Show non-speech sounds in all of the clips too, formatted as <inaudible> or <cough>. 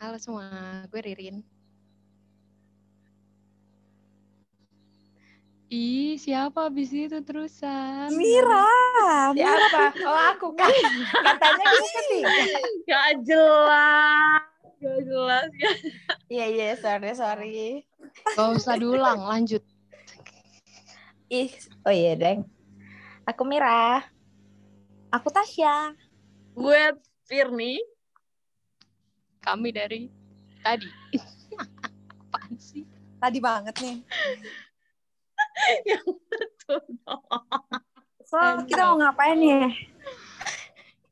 Halo semua, gue Ririn. Ih, siapa abis itu terusan? Mira. Siapa? Oh aku kan. Katanya kita <laughs> ketiga. Gak jelas. Gak jelas. Ya. Iya iya sorry sorry. Gak usah diulang, lanjut. Ih oh iya deng. Aku Mira. Aku Tasya. Gue Firni. Kami dari tadi. <laughs> Apaan sih? Tadi banget nih. <laughs> yang betul So, kita mau ngapain nih?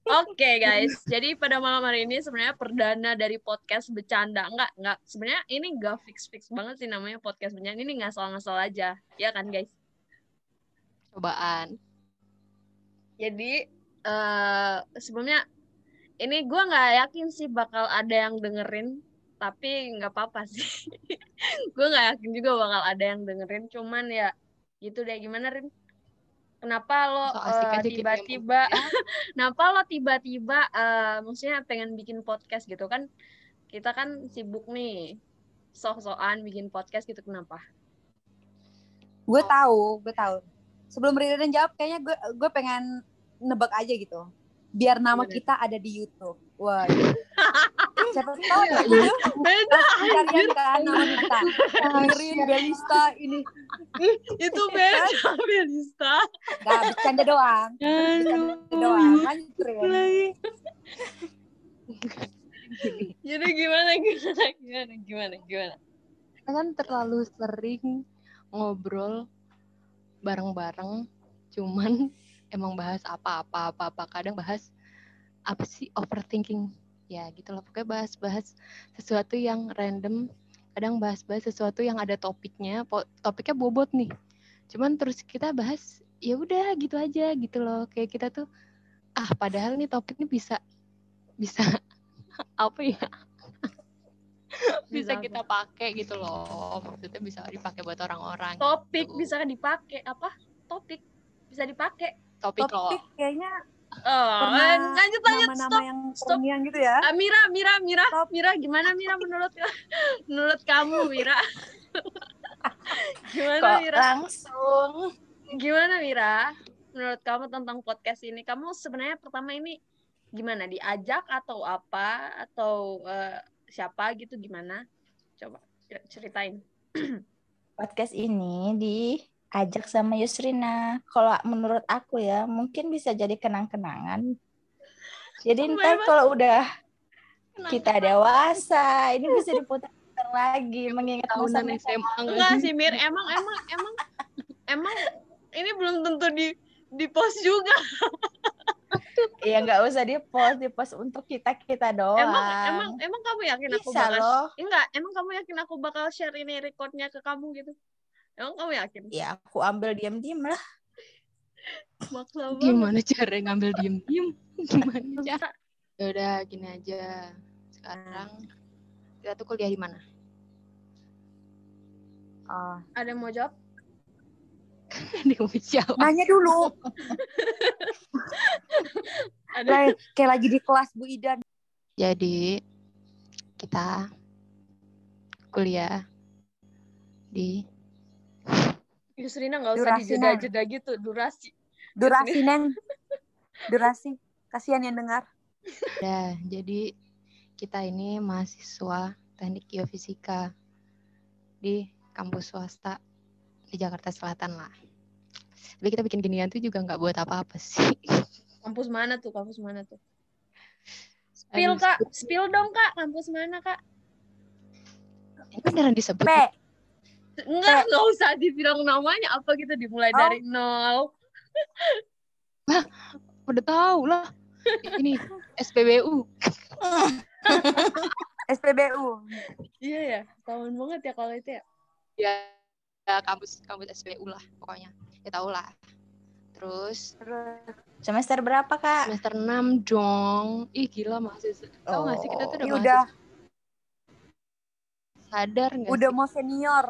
Oke guys, jadi pada malam hari ini sebenarnya perdana dari podcast bercanda. Enggak, enggak. Sebenarnya ini enggak fix-fix banget sih namanya podcast bercanda. Ini enggak ngasal-ngasal aja. Ya kan guys? Cobaan. Jadi eh sebelumnya ini gua nggak yakin sih bakal ada yang dengerin, tapi nggak apa-apa sih. <laughs> gue nggak yakin juga bakal ada yang dengerin, cuman ya gitu deh. Gimana Rin? Kenapa lo So eh, tiba-tiba, <laughs> kenapa lo tiba-tiba, eh maksudnya pengen bikin podcast gitu kan? Kita kan sibuk nih, sok-sokan bikin podcast gitu. Kenapa? Gue tahu, gue tahu. Sebelum Ririn jawab, kayaknya gue gue pengen nebak aja gitu. Biar nama Gimana? kita ada di YouTube. Wah. iya. <laughs> Siapa tahu ya <laughs> Beda, Carian kan nama kita. Belista ini. <laughs> itu beda, Belista. Gak bercanda doang. Bercanda doang. Lanjut Rin. Jadi gimana gimana gimana gimana gimana? Kita kan terlalu sering ngobrol bareng-bareng, cuman emang bahas apa-apa apa-apa. Kadang bahas apa sih overthinking ya gitu loh. Pokoknya bahas-bahas sesuatu yang random. Kadang bahas-bahas sesuatu yang ada topiknya. Topiknya bobot nih. Cuman terus kita bahas ya udah gitu aja gitu loh. Kayak kita tuh ah padahal nih topik ini bisa bisa <laughs> apa ya? <laughs> bisa Bisa kita pakai gitu loh. Maksudnya bisa dipakai buat orang-orang. Topik gitu. bisa dipakai apa? Topik bisa dipakai. Topik, loh. Topik kayaknya Oh, Pernah lanjut lanjut nama-nama stop. yang stop. gitu ya. Ah, Mira, Mira, Mira, Stop. Mira, gimana Mira menurut <laughs> menurut kamu Mira? <laughs> gimana Kok Mira? langsung? Gimana Mira? Menurut kamu tentang podcast ini, kamu sebenarnya pertama ini gimana? Diajak atau apa? Atau eh, siapa gitu gimana? Coba ceritain. <clears throat> Podcast ini diajak sama Yusrina. Kalau menurut aku ya mungkin bisa jadi kenang-kenangan. Jadi Oh, ntar kalau udah kita dewasa ini bisa diputar lagi mengingat masa SMA Enggak sih Mir, emang emang emang emang ini belum tentu di di post juga. ya nggak usah di post di post untuk kita kita doang Emang emang emang kamu yakin aku bisa bakal loh enggak, emang kamu yakin aku bakal share ini recordnya ke kamu gitu? Emang kamu yakin? ya aku ambil diam-diam lah banget. Gimana cara ngambil diem-diem? Gimana cara? Ya udah gini aja. Sekarang kita tuh kuliah di mana? Oh. Ada yang mau jawab? <laughs> Di jawab. Nanya dulu. <laughs> Ada. kayak, kayak lagi di kelas Bu Idan. Jadi kita kuliah di Yusrina nggak usah Durasi, dijeda-jeda gitu, durasi. Durasi, Neng. Durasi. Kasihan yang dengar. ya jadi kita ini mahasiswa teknik geofisika di kampus swasta di Jakarta Selatan lah. Tapi kita bikin ginian tuh juga nggak buat apa-apa sih. <laughs> Kampus mana tuh? Kampus mana tuh? Spill Aduh, kak, spill dong kak. Kampus mana kak? Ini beneran disebut. P. Enggak, nggak usah dibilang namanya. Apa kita dimulai Oh. dari nol? Udah tahu lah. Ini SPBU. SPBU. <laughs> Iya ya, tahun banget ya kalau itu ya. Ya, ya, kampus kampus SPBU lah pokoknya. Ya tau lah. Terus Terus Semester berapa, Kak? semester 6 dong. Ih gila mahasiswa. Tahu nggak sih kita tuh udah mahasiswa. udah Sadar nggak udah sih? mau senior.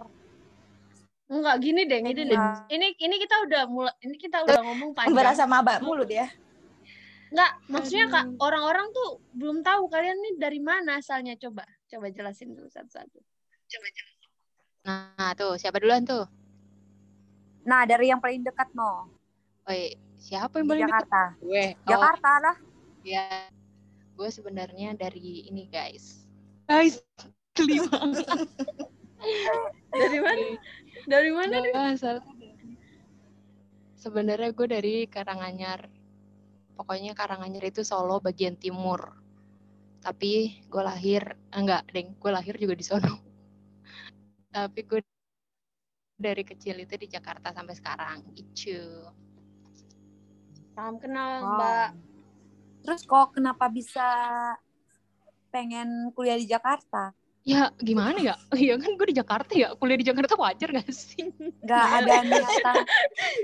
Enggak gini deh, gini deh. Ini ini kita udah mulai ini kita udah ngomong panjang. Berasa maba mulu dia. Enggak, maksudnya Kak, orang-orang tuh belum tahu kalian nih dari mana asalnya coba. Coba jelasin dulu satu-satu. Nah tuh siapa duluan tuh? Nah, dari yang paling dekat no, Oi, siapa yang paling dekat? Jakarta. Gue. Oh, Jakarta lah. ya. Gue sebenarnya dari ini guys. Guys, kelima. <laughs> Dari mana? Dari mana? Nggak salah. Sebenarnya gue dari Karanganyar. Pokoknya Karanganyar itu Solo bagian timur. Tapi gue lahir, eh, enggak, deng, gue lahir juga di sono. <laughs> Tapi gue dari kecil itu di Jakarta sampai sekarang, gitu. Salam kenal, Wow. Mbak. Terus kok kenapa bisa pengen kuliah di Jakarta? Ya gimana ya? <laughs> Iya kan gue di Jakarta ya, kuliah di Jakarta wajar gak sih? Gak ada niatan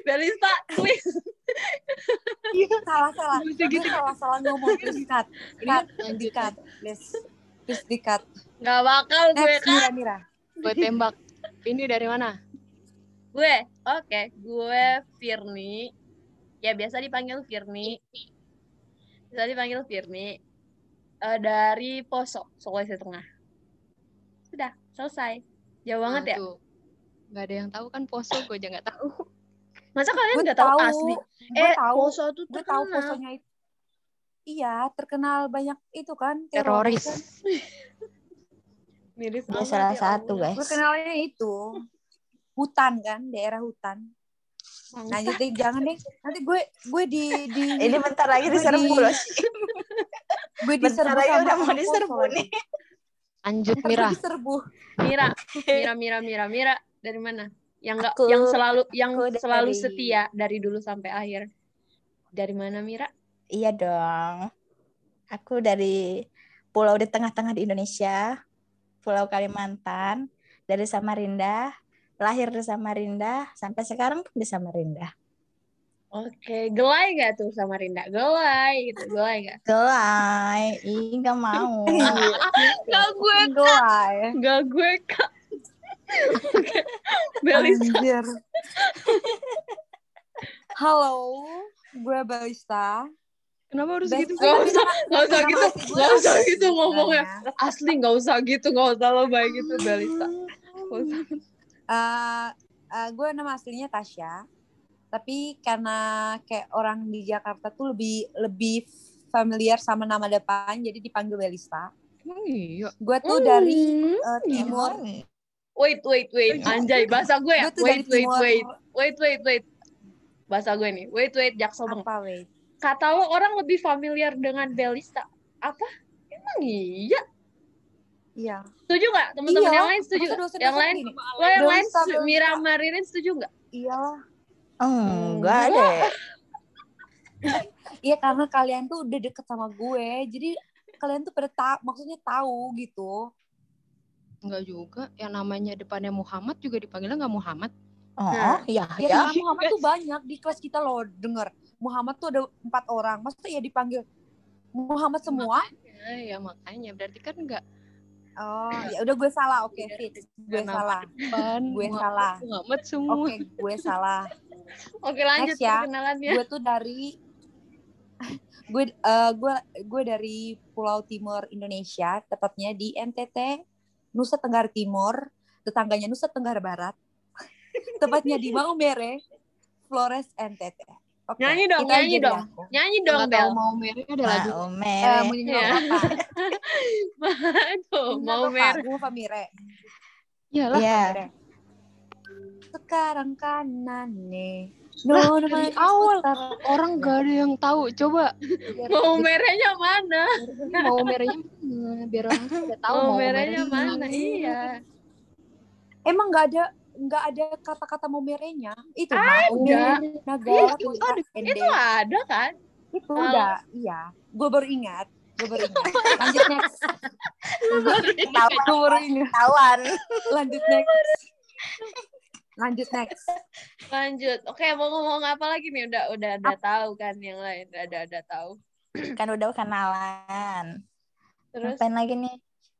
Belisa, please. salah <laughs> salah. Nggak bisa Gue gitu. salah salah ngomong please cut, Ini cut, lanjut di cut, please, please di cut. Gak bakal gue Next Kak. Mira Mira. gue tembak. Ini dari mana? Gue, oke, gue Firni. Ya biasa dipanggil Firni. Biasa dipanggil Firni. Eh, dari Poso, Sulawesi Tengah. Sudah, selesai. Jauh banget Nah, ya? tuh. Gak ada yang tahu kan poso, gue aja gak tahu. <laughs> Masa kalian nggak tahu tahu, asli? gue eh, tahu, Poso tuh gue tahu posonya itu. Iya, terkenal banyak itu kan Teroris. kan. <laughs> Miris Dia amat salah ya satu, guys. Gue kenalnya itu hutan kan, daerah hutan. Nah, jadi jangan deh. Nanti gue gue di di Ini bentar lagi diserbu di- loh. <laughs> gue Bentar diserbu lagi udah mau diserbu nih. Gue Mira. diserbu. Mira, <laughs> Mira, Mira, Mira, Mira, dari mana? Yang enggak, Aku- yang selalu, yang aku selalu dari- setia dari dulu sampai akhir. Dari mana, Mira? Iya dong. Aku dari pulau di tengah-tengah di Indonesia, Pulau Kalimantan, dari Samarinda, lahir di Samarinda, sampai sekarang pun di Samarinda. Oke, gelai gak tuh sama Rinda? Gelai gitu, gelai gak? Gelai, ih nggak mau. <laughs> Gak gue, Gelai. gak gue, Kak. Oke, Belis. Anjir. Halo, gue Balista. Kenapa harus Best gitu? Gak usah, gak usah Nama gitu, asli gue gak usah gitu ngomongnya. Asli gak usah gitu, gak usah lo baik gitu, Belisa. Gak usah. Eh, eh, gue nama aslinya Tasya. Tapi karena kayak orang di Jakarta tuh lebih lebih familiar sama nama depan, jadi dipanggil Belista. Emang iya. Gue tuh dari Hmm. eh, timur. Wait, wait, wait. Anjay, bahasa gue ya? Dari Wait, wait, wait. Wait, wait, wait. Bahasa gue nih. Wait, wait, jaksel banget. Apa wait? Kata lo orang lebih familiar dengan Belista. Apa? Emang iya? Iya. Setuju nggak? Teman-teman Iya, yang lain setuju? masa dosen-dosen Yang lain? Lo yang lain. Mira Maririn setuju nggak? Iya. Enggak deh. Iya karena kalian tuh udah deket sama gue, jadi kalian tuh pada tahu, maksudnya tahu gitu. Enggak juga. Yang namanya depannya Muhammad juga dipanggilnya nggak Muhammad. Oh, Nah. ya, Ya, ya. Muhammad tuh banyak di kelas kita loh denger. Muhammad tuh ada empat orang, masa ya dipanggil Muhammad semua? Ya, ya makanya berarti kan nggak Oh, ya udah gue salah. Oke, fit. Gue salah. depan. Gue salah. Muhammad semua. Oke, gue salah. Oke lanjut Next ya. perkenalannya. Gue tuh dari <laughs> gue eh, gue gue dari Pulau Timur Indonesia, tepatnya di NTT, Nusa Tenggara Timur, tetangganya Nusa Tenggara Barat. <laughs> tepatnya di Maumere, Flores NTT. Oke, Nyanyi dong, aja nyanyi dong. aku. Nyanyi dong, tahu Bel. mau merah ada lagu. Mau Eh, merah. mau nyanyi Iya. <laughs> Aduh, Ingat mau apa? merah. Gue Famire. Iyalah. Iya. Sekarang kanane. Lah, No, dari awal. Orang gak ada yang tahu. Coba Mau merahnya mana? mau merahnya mana? Biar orang udah tahu Mau mau mana? Iya. Emang nggak ada nggak ada kata-kata mau merenya itu Ada. mau negara Itu ada. Itu ada kan? itu Kalau- udah iya gue baru ingat gue baru ingat lanjut next gue baru ingat Tawan. lanjut next lanjut next. Lanjut. Oke, mau ngomong apa lagi nih? Udah udah udah tahu kan yang lain. Udah udah, udah tahu. Kan udah kenalan. Terus Ngapain lagi nih?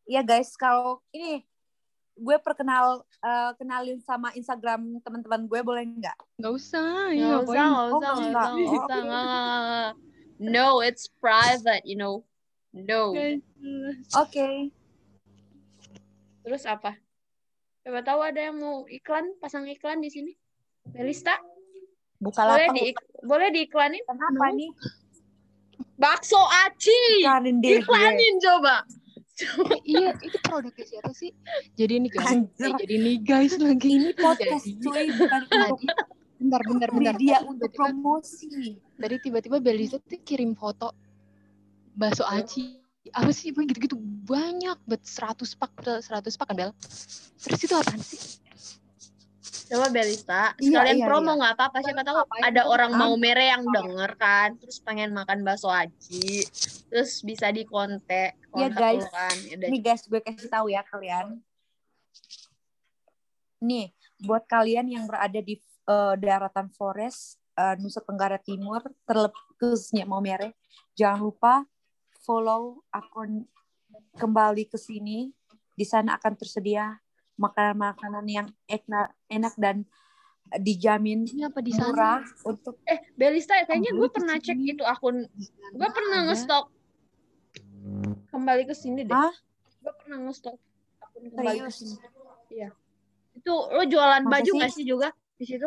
Iya guys, kalau ini gue perkenal eh, kenalin sama Instagram teman-teman gue boleh nggak? Nggak usah. nggak Ya, usah, nggak Oh, usah, nggak usah, nggak Oh, usah, nggak, nggak, nggak. No, it's private, you know. No. Oke. Terus apa? Coba tahu ada yang mau iklan, pasang iklan di sini? Melista, Buka boleh di boleh diiklanin? Kenapa No. nih? Bakso aci. Iklanin. Iklanin coba. Iya, itu produknya siapa sih? Jadi ini guys. Anjir. Eh, jadi nih guys lagi. Ini podcast Jadi- cuy, bukan untuk Tadi, bentar, bentar, bentar. media untuk Tiba-tiba- promosi. Tadi tiba-tiba Belisa tuh kirim foto bakso aci. Apa sih? Gitu-gitu banyak. Bet 100 pak, 100 pak kan Bel? Terus itu apaan sih? Coba Belista, Iya, sekalian iya, promo iya. nggak apa-apa siapa tahu Ngapain ada orang mau mere yang denger kan, terus pengen makan bakso aci, terus bisa di kontak, Iya, kontak guys. lu kan. Yaudah, Nih guys, gue kasih tahu ya kalian. Nih, buat kalian yang berada di eh, daratan Forest, eh, Nusa Tenggara Timur, terlebih khususnya Maumere, jangan lupa follow akun kembali ke sini. Di sana akan tersedia makanan-makanan yang enak, enak dan dijamin Ini apa di sana? murah untuk eh Belista kayaknya gue pernah cek itu akun, gue pernah ngestok kembali ke sini deh. Hah? Gue pernah ngestok akun kembali ke sini. Iya. Itu lo jualan Masa baju sih? nggak sih juga di situ?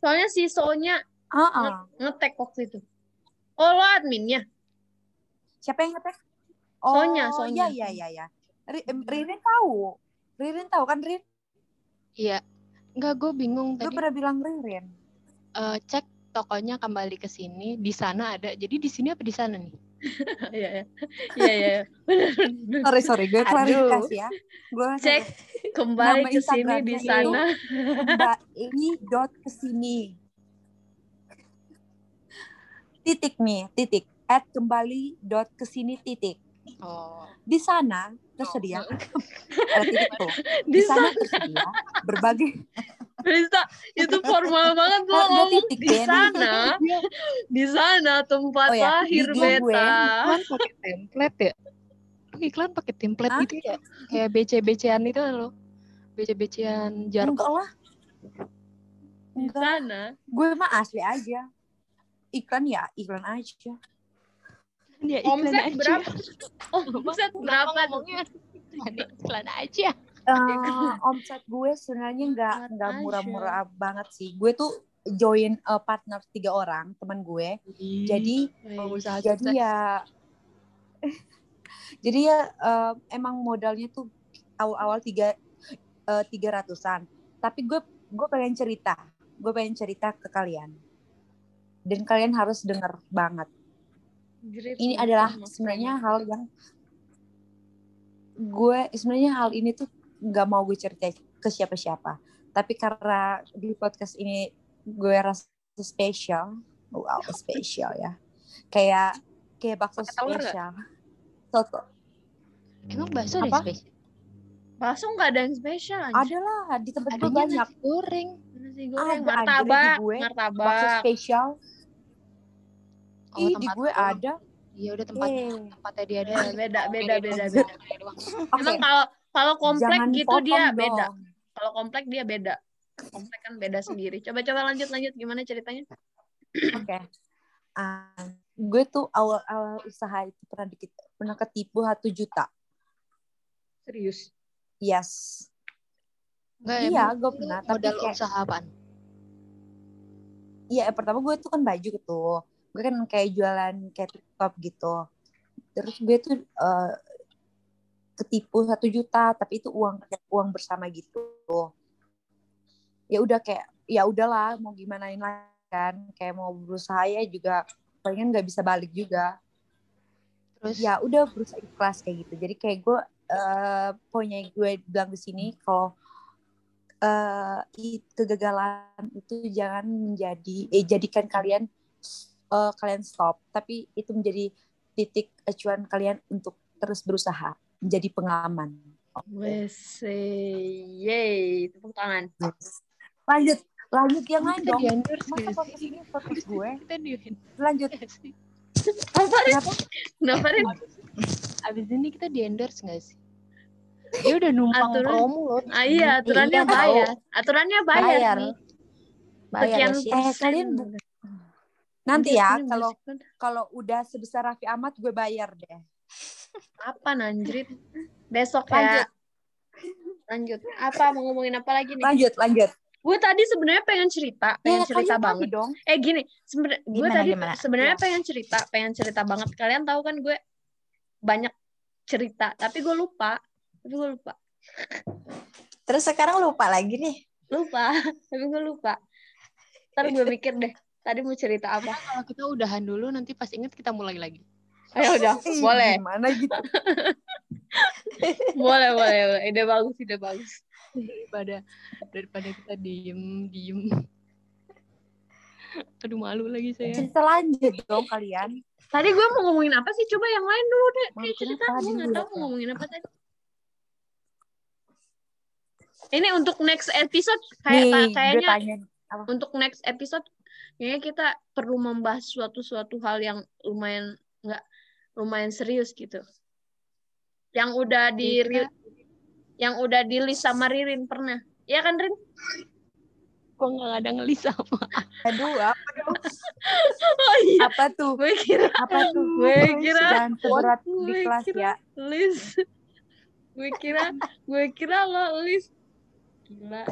Soalnya si Sonya Ah, ah. ngetek waktu itu. Oh lo adminnya? Siapa yang ngetek? Oh, Sonya, Sonya. iya iya iya ya. Ririn tahu. Ririn tahu kan Rin? Iya. Enggak, gue bingung Gue tadi. pernah bilang Ririn. eh, cek tokonya kembali ke sini. Di sana ada. Jadi di sini apa di sana nih? <laughs> Iya iya. Iya iya. Benar. Sorry sorry, gue klarifikasi ya. Gue Cek kembali Nama ke sini di sana. Mbak ini dot ke sini. Titik nih, titik. At kembali dot ke sini titik. Oh. Di sana tersedia ada titik tuh. <laughs> Di Di sana tersedia berbagai bisa itu formal banget lo Oh, ngomong titik, di Ben. sana. <laughs> Di sana tempat Oh ya, lahir di gue. beta. Iklan pakai template ya? Iklan pakai template Hah? gitu ya? Kayak BC-BCan itu loh. BC-BCan jargon. enggak lah. Di Enggak. sana. Gue mah asli aja. Iklan ya, iklan aja. Ya, Omset aja. berapa? Oh, omset <laughs> berapa tuh? Iklan aja. Eh, omset gue sebenarnya nggak nggak murah-murah banget sih. Gue tuh join eh, partner tiga orang teman gue. Jadi pengusaha jadi sukses. ya <laughs> jadi ya eh, emang modalnya tuh awal-awal tiga tiga ratusan. Tapi gue gue pengen cerita, gue pengen cerita ke kalian. Dan kalian harus dengar banget. Jerit Ini adalah sebenarnya hal yang gue sebenarnya hal ini tuh nggak mau gue cerita ke siapa-siapa. Tapi karena di podcast ini gue rasa spesial, wow <laughs> spesial ya. Kayak kayak bakso spesial. Soto. Emang bakso ada spesial? Bakso nggak ada yang spesial anjir. Ada lah di tempat gue banyak. nasi goreng. Nasi goreng, Ada, martabak, gue. Bakso martabak. spesial. Oh, Ih, di tempat gue ada. Iya udah tempatnya Eh, tempatnya dia ada. Beda, beda, beda, beda. beda. Emang kalau kalau komplek jangan gitu dia dong. beda. Kalau komplek dia beda. Komplek kan beda sendiri. Coba-coba lanjut lanjut gimana ceritanya? Oke. Ah, gue tuh awal-awal usaha itu pernah dikit, pernah ketipu satu juta. Serius. Yes. Enggak, Iya, emang gue pernah, tapi Modal kayak- usaha apaan? Iya, pertama gue tuh kan baju gitu. Gue kan kayak jualan kayak top gitu. Terus gue tuh eh, ketipu satu juta, tapi itu uang uang bersama gitu. Ya udah kayak ya udahlah mau gimanain lagi kan, kayak mau berusaha ya juga palingan nggak bisa balik juga. Terus ya udah berusaha ikhlas kayak gitu jadi kayak gue eh poinnya gue bilang di sini kalau eh i- kegagalan itu jangan menjadi eh jadikan kalian eh, kalian stop tapi itu menjadi titik acuan kalian untuk terus berusaha menjadi pengalaman Wes, yay, tepuk tangan. Lanjut, lanjut yang lain dong. Masa podcast sih? ini podcast gue? Kita Lanjut. Kenapa? Kenapa? Abis ini kita di endorse gak sih? Dia udah numpang Aturan- promo loh. Ah, iya, aturannya Iya, tahu. bayar. Aturannya bayar, Bayar. nih. Bayar Sekian Sih. Eh, kalian bu- Nanti ya, sini kalau kalau udah sebesar Raffi Ahmad gue bayar deh. apa nanjrit? Besok Lanjut. ya. Lanjut. Apa mau ngomongin apa lagi nih? Lanjut, lanjut. Gue tadi sebenarnya pengen cerita, pengen Ya, cerita kalian banget. dong. Eh gini, sebenarnya gue tadi sebenarnya pengen cerita, pengen cerita banget. Kalian tahu kan gue banyak cerita, tapi gue lupa. Tapi gue lupa. Terus sekarang lupa lagi nih. Lupa, <laughs> tapi gue lupa. Ntar gue mikir deh, tadi mau cerita apa. Kalau kita udahan dulu nanti pas inget kita mulai lagi. Ayo udah, boleh. Gimana gitu? <laughs> boleh, boleh, boleh. Ide bagus, ide bagus. Daripada daripada kita diem diem. Aduh malu lagi saya. Cerita lanjut dong kalian. Tadi gue mau ngomongin apa sih? Coba yang lain dulu deh. Kayak cerita, gue nggak tahu mau ngomongin apa tadi. Ini untuk next episode kayak Nih, kayaknya untuk next episode kayaknya kita perlu membahas suatu suatu hal yang lumayan nggak lumayan serius gitu. Yang udah di Kita- yang udah di list sama Ririn pernah. Iya kan Rin? Kok nggak ada ngelis apa? Aduh, apa, <laughs> Oh iya. apa tuh? Gue kira Apa tuh? <laughs> Gue kira Jangan seberat di gue kelas kira ya. list. gue kira gue kira lo list. Gila.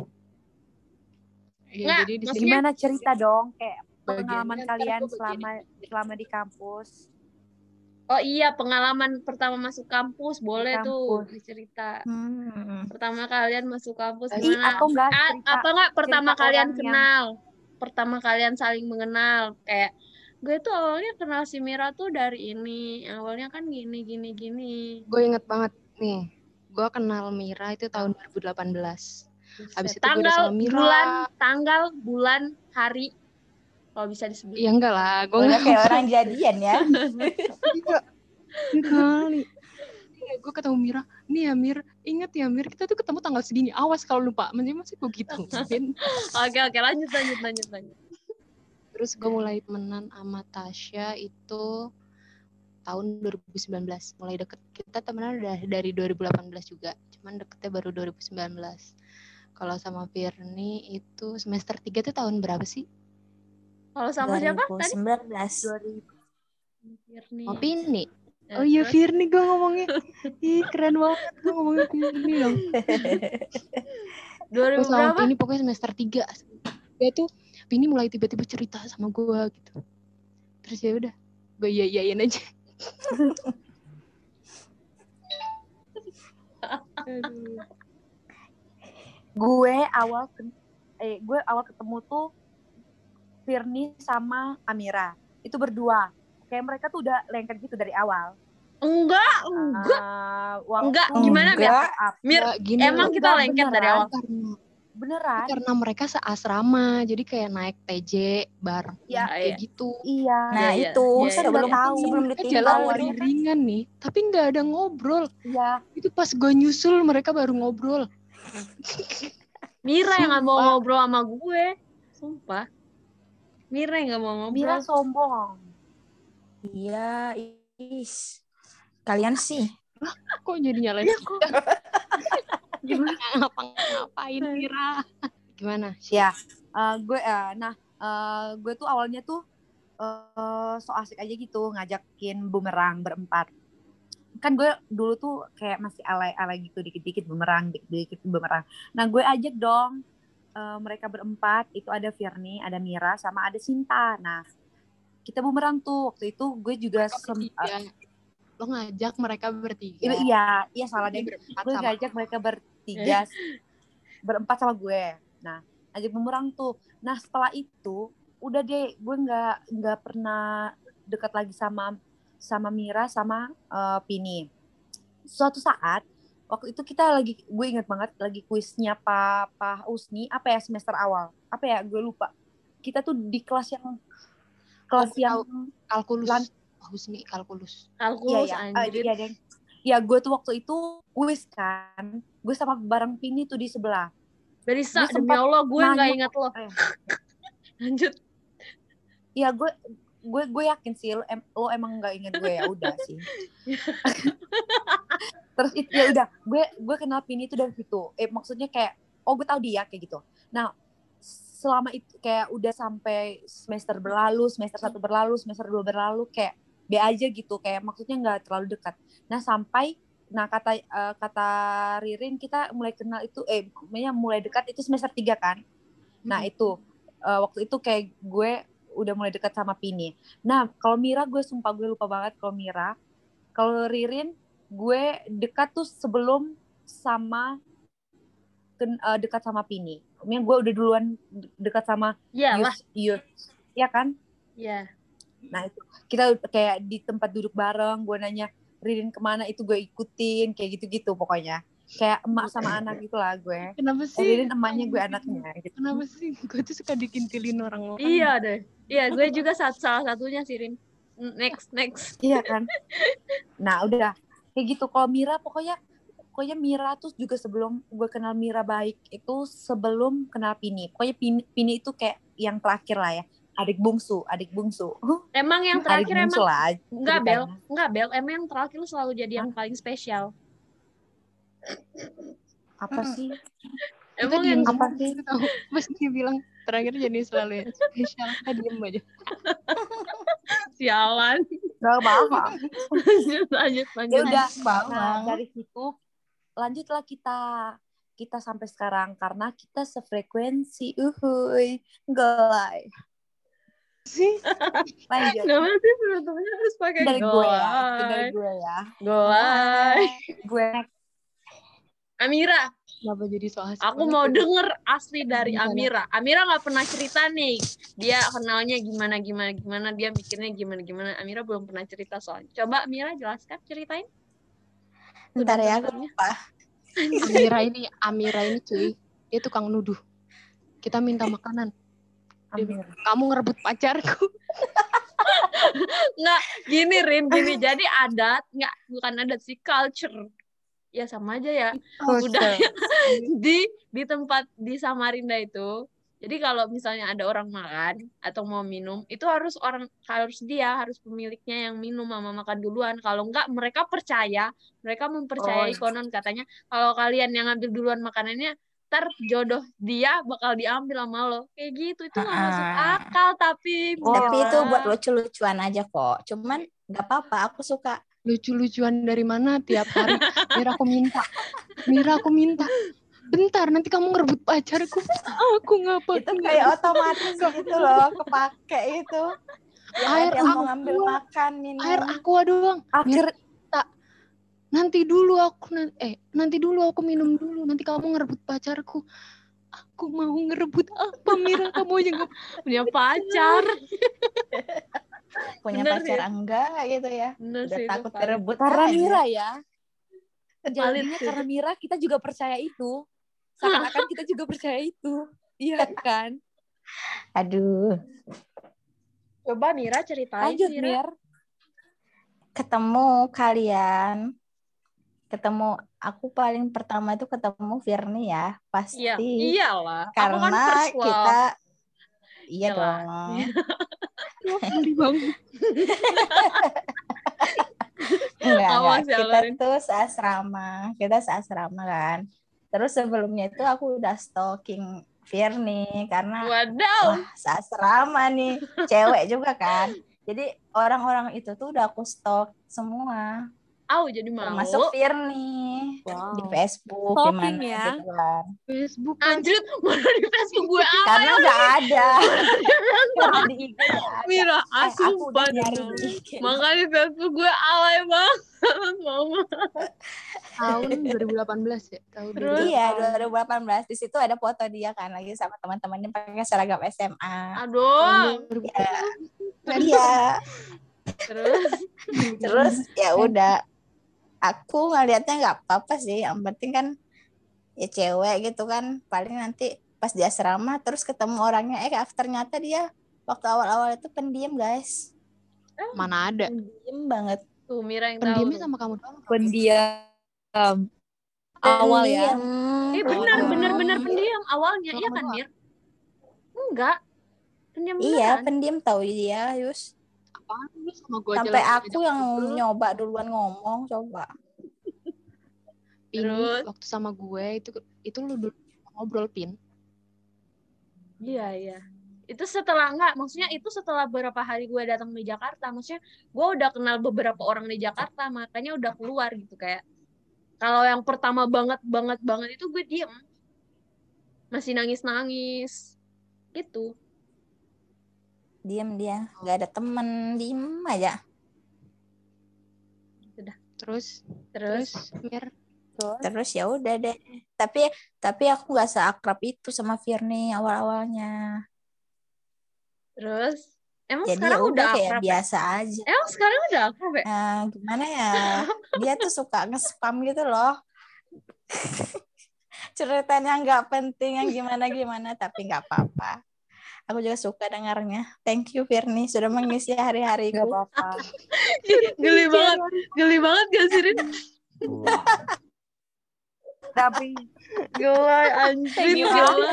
Ya, Nggak, jadi di maksudnya- sini Gimana cerita dong kayak pengalaman kalian selama selama di kampus. Oh iya, pengalaman pertama masuk kampus boleh tuh kampus. dicerita. Hmm. Pertama kalian masuk kampus Ih, gimana? atau enggak A- cerita apa enggak pertama kalian yang- kenal? Pertama kalian saling mengenal kayak gue tuh awalnya kenal si Mira tuh dari ini. Awalnya kan gini gini gini. gue inget banget nih. Gue kenal Mira itu tahun 2018. Habis itu gue udah tanggal sama Mira. bulan tanggal bulan hari kalau bisa disebut. Ya enggak lah, gue Udah kayak orang jadian ya. <laughs> kali. Iya, gue ketemu Mira. Nih ya Mir, inget ya Mir, kita tuh ketemu tanggal segini. Awas kalau lupa. Masih masih gue gitu. <laughs> Oke oke lanjut lanjut lanjut lanjut. Terus gue mulai temenan sama Tasya itu tahun 2019. Mulai deket. Kita temenan udah dari 2018 juga. Cuman deketnya baru 2019. Kalau sama Firni itu semester 3 tuh tahun berapa sih? Kalau sama siapa tadi? 2019. Firni. Oh, Firni. Oh iya? Firni gue ngomongnya. Ih keren banget gue ngomongin Firni dong. 2000 Gue sama berapa? Vini pokoknya semester 3 Dia tuh Vini mulai tiba-tiba cerita sama gue gitu Terus ya udah Gue iya iyain aja Aduh. Gue awal eh gue awal ketemu tuh Firni sama Amira itu berdua kayak mereka tuh udah lengket gitu dari awal Enggak, enggak. Eh, waktu Enggak, gimana, Mir? Mir? Ya, gini emang kita enggak, lengket dari beneran. awal. karena, beneran karena mereka seasrama Jadi kayak naik TJ bareng Ya, Kayak iya. gitu iya Nah, Iya, iya. itu Iya, iya. sebelum Tahu. sebelum ditinggal kan- ringan nih Tapi nggak ada ngobrol iya Itu pas gue nyusul mereka baru ngobrol Mira yang gak mau ngobrol sama gue. Sumpah. Mira yang gak mau ngobrol. Mira sombong Iya, is. Kalian sih. <laughs> Kok jadi nyalain aku? <laughs> Gimana ngapa-ngapain Mira Gimana? ya eh, gue eh, nah eh, gue tuh awalnya tuh eh, so asik aja gitu ngajakin bumerang berempat kan gue dulu tuh kayak masih alay-alay gitu dikit-dikit bumerang dikit-dikit bumerang. Nah gue ajak dong eh, mereka berempat itu ada Firni ada Mira sama ada Sinta. Nah kita bumerang tuh. Waktu itu gue juga sem- eh, Lo ngajak mereka bertiga? Iya iya iya salah deh gue sama ngajak mereka bertiga. Berempat sama gue. Nah ajak bumerang tuh. Nah setelah itu udah deh gue nggak nggak pernah dekat lagi sama sama Mira sama eh, Pini suatu saat waktu itu kita lagi gue inget banget lagi kuisnya Pak Pak Usni apa ya semester awal apa ya gue lupa kita tuh di kelas yang kelas gue yang kalkulus Lan- Husni kalkulus Iya Kalkulus ya, ah, anjir. iya deh. Ya gue tuh waktu itu kuis kan, gue sama bareng Pini tuh di sebelah. Belisa Gue demi Allah gue nggak ingat lo Eh. <laughs> lanjut Iya gue gue gue yakin sih lo, em- lo emang nggak inget gue ya udah sih. <laughs> Terus itu ya udah gue gue kenal Pini itu dari situ. Eh maksudnya kayak oh gue tahu dia kayak gitu. Nah selama itu kayak udah sampai semester berlalu, semester satu berlalu, semester dua berlalu kayak be aja gitu kayak maksudnya nggak terlalu dekat. Nah sampai nah kata eh, kata Ririn kita mulai kenal itu eh maksudnya mulai dekat itu semester tiga kan. Nah itu eh, waktu itu kayak gue udah mulai dekat sama Pini. Nah kalau Mira gue sumpah gue lupa banget kalau Mira. Kalau Ririn gue dekat tuh sebelum sama ken- eh, dekat sama Pini. Maksudnya gue udah duluan de- dekat sama Iya lah Yus, Yus. ya kan? Iya Nah itu kita kayak di tempat duduk bareng, gue nanya Ririn ke mana itu gue ikutin kayak gitu-gitu pokoknya. Kayak emak sama anak gitu lah gue. Kenapa sih? Ririn emaknya gue anaknya gitu. Kenapa sih? Gue tuh suka dikintilin orang-orang. iya deh iya gue juga saat salah satunya sih Rin Mm, next next Iya kan? Nah udah kayak gitu. Kalau Mira pokoknya pokoknya Mira tuh juga sebelum gue kenal Mira baik itu sebelum kenal Pini. Pokoknya Pini, Pini itu kayak yang terakhir lah ya. Adik bungsu, adik bungsu. emang yang adik terakhir bungsu emang lah. Enggak Bel, enggak Bel, emang yang terakhir lu selalu jadi yang paling spesial. Apa sih? Emang yang apa <laughs> sih? Pas dia bilang terakhir jadi selalu yang spesial. Kita diem aja. <laughs> sialan. Gak paham. <laughs> lanjut, lanjut, ya lanjut. udah. Nah dari situ lanjutlah kita kita sampai sekarang karena kita sefrekuensi. Uhuy. Golai. Sih. Lanjut. Kenapa sih penutupnya harus pakai Dari gue ya. Dari gue ya. Golai. Gue Amira, Kenapa jadi so asik aku mau denger asli dari Gimana? Amira. Amira nggak pernah cerita nih. Dia kenalnya gimana gimana gimana, dia mikirnya gimana gimana. Amira belum pernah cerita soalnya. Coba Amira jelaskan, ceritain. Ntar ya, aku lupa. <laughs> Amira ini, Amira ini cuy, dia tukang nuduh. Kita minta makanan. Dia Amir. bilang, Kamu ngerebut pacarku. <laughs> Nggak, gini Rin, gini. Jadi adat, nggak, bukan adat sih, culture. Ya sama aja ya. budaya <laughs> di di tempat di Samarinda itu jadi kalau misalnya ada orang makan atau mau minum itu harus orang harus dia harus pemiliknya yang minum sama makan duluan kalau enggak mereka percaya mereka mempercayai Oh. konon katanya kalau kalian yang ngambil duluan makanannya ntar jodoh dia bakal diambil sama lo kayak gitu itu nggak masuk Ah. akal tapi Oh. Tapi itu buat lucu-lucuan aja kok. Cuman nggak apa-apa, aku suka. Lucu-lucuan dari mana tiap hari. Mira aku minta. Mira aku minta. Bentar, nanti kamu ngerebut pacarku. Aku ngapa? Itu kayak otomatis gitu loh, kepake itu. Ya, Air aqua. ngambil makan, minum. Air aqua doang. Akhir Nanti dulu aku eh nanti dulu aku minum dulu. Nanti kamu ngerebut pacarku. Aku mau ngerebut apa Mira? Kamu aja nggak punya pacar <laughs> punya bener pacar ya. enggak gitu ya. bener Udah sih takut direbut karena aja. Mira ya. Sih. karena Mira kita juga percaya itu. Seakan-akan kita juga percaya itu. Iya kan? Aduh, coba Mira ceritain Lanjut Mira Mir. ketemu kalian. Ketemu aku paling pertama itu ketemu Firni ya, pasti. Iya, iyalah. Aku kan Karena first love. kita Iya Iyalah. dong. <laughs> banget. <laughs> Enggak, Awas enggak. ya, Kita Lorin. tuh seasrama. Kita seasrama kan. Terus sebelumnya itu aku udah stalking Firni karena Wadaw. wah seasrama nih. Cewek juga kan. Jadi orang-orang itu tuh udah aku stalk semua. Au jadi mau. Termasuk Firni Wow. di Facebook Stalking gimana ya. gitu kan. Facebook Anjir, mana di Facebook gue apa? Karena nggak ada. <laughs> Karena di IG. Mira, Eh, aku udah asupan. nyari di IG. Makanya di Facebook gue alay banget. <laughs> Mama. tahun 2018 ya. Tahun Terus? Iya, 2018 di situ ada foto dia kan lagi sama teman-temannya pakai seragam SMA. Aduh. 2018. Iya. Terus Terus ya udah aku ngelihatnya nggak apa-apa sih. Yang penting kan ya cewek gitu kan. Paling nanti pas di asrama terus ketemu orangnya eh ternyata dia waktu awal-awal itu pendiam guys. Mana ada? Pendiam banget. tuh Mira yang tahu. Pendiamnya sama kamu doang. Pendiam. awal ya. Eh benar Oh. benar benar pendiam awalnya iya kan. Mir? Enggak. Pendiam Iya, beneran. pendiam tahu dia, Yus. Apaan lu sama gue Sampai aku yang nyoba duluan ngomong, coba. Pin Terus? waktu sama gue itu itu lu dulu ngobrol pin. Iya iya. Itu setelah enggak, maksudnya itu setelah beberapa hari gue datang di Jakarta, maksudnya gue udah kenal beberapa orang di Jakarta, makanya udah keluar gitu kayak. Kalau yang pertama banget banget banget itu gue diem, masih nangis nangis, gitu. Diam dia, nggak ada temen, diem aja. Terus Terus, terus Mir Terus ya udah deh. Tapi tapi aku nggak seakrab itu sama Firni awal-awalnya. terus, emang Jadi sekarang udah udah kayak akrab ya? biasa aja. Emang sekarang udah akrab ya? Nah, gimana ya? Dia tuh suka nge-spam gitu loh. <laughs> Ceritanya nggak penting yang gimana-gimana, tapi nggak apa-apa. Aku juga suka dengarnya. Thank you Firni sudah mengisi hari-hariku. Gak apa-apa. <laughs> geli banget, geli banget gak sih Rin? Tapi Gila, anjir, you, gila.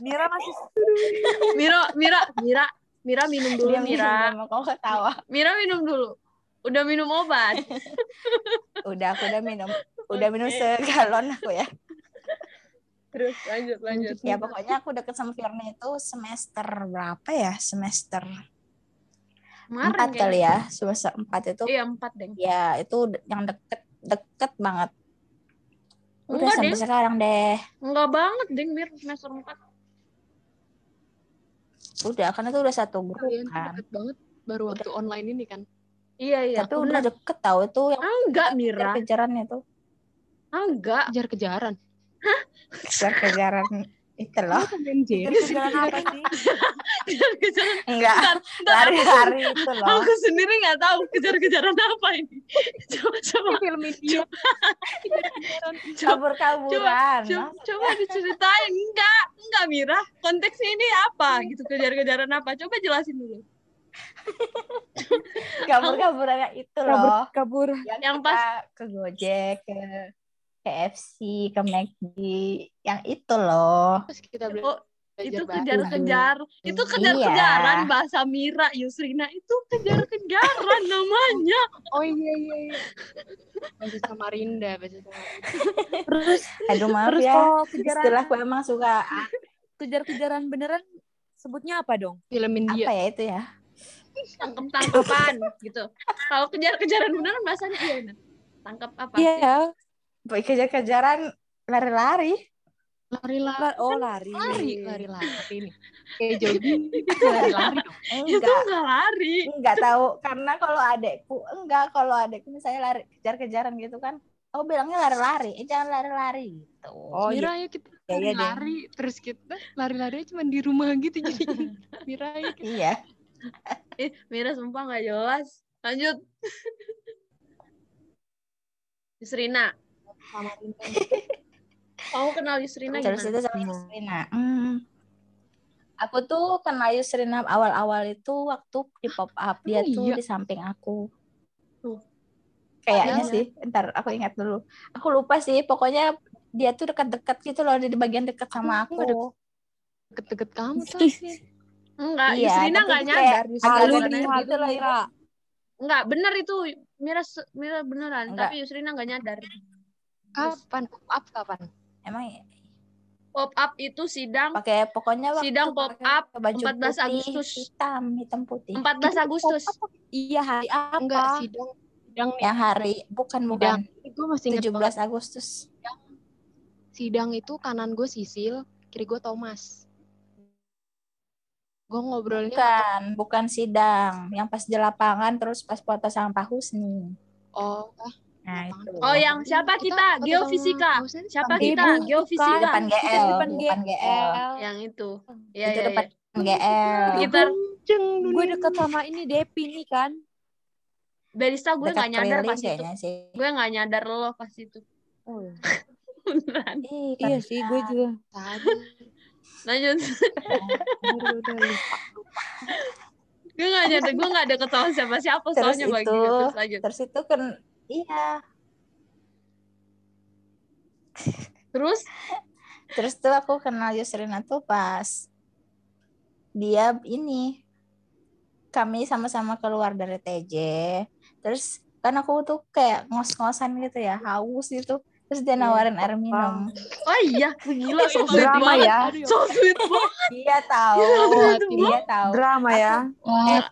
Mira masih <laughs> Mira, Mira, Mira, Mira minum dulu, Dia Mira. minum, kok ketawa. Mira minum dulu. Udah minum obat. <laughs> Udah aku udah minum, udah minum segalon aku ya. Terus lanjut, lanjut. Ya pokoknya aku deket sama Firni itu semester berapa ya? Semester Kemarin empat kayaknya. kali ya. Semester empat itu Iya, empat, Deng. ya itu yang deket deket banget. Udah Enggak, sampai Deng. sekarang deh. Enggak banget, Deng, Mir. Semester empat. Udah karena itu udah satu grup kalian tuh kan. deket banget baru waktu online ini kan. Iya, iya. Tapi udah deket tahu itu yang Ah, enggak, Mira. kejaran itu. Ah, enggak. Kejar-kejaran. Kejar-kejaran itu loh. kejaran apa sih? Kejar-kejaran. Enggak, lari-lari itu loh. Aku sendiri nggak tahu kejar-kejaran apa ini. Coba, coba, film India. Kabur-kaburan. coba, coba diceritain. Enggak, enggak, Mira. Konteksnya ini apa? Gitu, kejar-kejaran apa? Coba jelasin dulu. Kabur-kaburan yang itu Kabur loh. kabur. Yang, Yang kita ke Gojek, ke KFC, ke McD, yang itu loh. Terus kita bela- Oh, itu kejar-kejar. Itu Iya. kejar-kejaran bahasa Mira, Yusrina. Itu kejar-kejaran <laughs> namanya. Oh iya iya iya. Bahasa Samarinda, bahasa Samarinda. Terus Aduh maaf terus ya. kalau kejaran Istilahku emang suka kejar-kejaran beneran sebutnya apa dong? Film India. apa ya itu ya? Tangkep-tangkepan gitu. Kalau kejar-kejaran beneran bahasanya iya. Tangkap apa? Iya. Boy kejar-kejaran lari-lari. Lari-lari. La- Oh lari. Lari, lari-lari nih. Kayak <laughs> jogging, lari-lari dong. Itu Enggak, enggak lari. enggak tahu karena kalau adekku enggak kalau adekku misalnya lari kejar-kejaran gitu kan. Oh bilangnya lari-lari, eh jangan lari-lari gitu. Oh Mira iya. ya kita iya, Deng. lari terus kita lari-lari cuma di rumah gitu <laughs> jadi Mira ya kita Iya. <laughs> Eh, Mira sumpah nggak jelas. Lanjut. Samarinda. <laughs> Kamu kenal Yusrina Terus gimana? itu sama Yusrina. Hmm. Aku tuh kenal Yusrina awal-awal itu waktu di pop up dia Oh, tuh iya. di samping aku. Tuh. Kayaknya Iya. sih. Ntar aku ingat dulu. Aku lupa sih. Pokoknya dia tuh dekat-dekat gitu loh di bagian dekat sama Aku nggak aku. deket-deket kamu tuh Ih. Sih. Enggak, Iya, Yusrina tapi nggak kayak nyadar. agak Yusrina gitu loh, Mira. Enggak, bener itu. Mira Mira beneran, Enggak. tapi Yusrina nggak nyadar. Kapan? Up kapan? Emang Pop up itu sidang pakai pokoknya waktu Sidang pop up baju 14 putih, Agustus. hitam hitam putih 14 Agustus. Iya hari apa? Enggak sidang sidang nih. yang hari bukan bukan Gue masih inget 17 banget. Agustus Sidang itu kanan gue Sisil, kiri gue Thomas. Gue ngobrolnya bukan bukan sidang yang pas di lapangan terus pas foto sama Pak Husni oh, nah itu Oh, yang siapa kita? foto Geofisika. sama Hussein Siapa sama- kita? Ibu, Geofisika. depan Kita GL depan depan GL Yang itu. Iya, itu iya, depan iya. GL Kita. Gue deket sama ini Depi nih kan. barista gue nggak nyadar pas itu. sih Gue nggak nyadar lo pas itu. Oh, <laughs> Beneran. Ih, kan iya sih, gue juga. Tadi. Lanjut. <laughs> Gue nggak nyadar. Gue nggak ada ketahuan siapa-siapa Terus soalnya bagi itu- Terus lanjut. terus itu kan iya Terus Terus tuh aku kenal Yusrina tuh pas dia ini kami sama-sama keluar dari TJ. Terus kan aku tuh kayak ngos-ngosan gitu ya, haus gitu. Terus dia nawarin air minum. oh iya gila so Itu sweet drama banget. ya. So sweet banget. Dia tahu, dia tahu. Drama ya. Wah,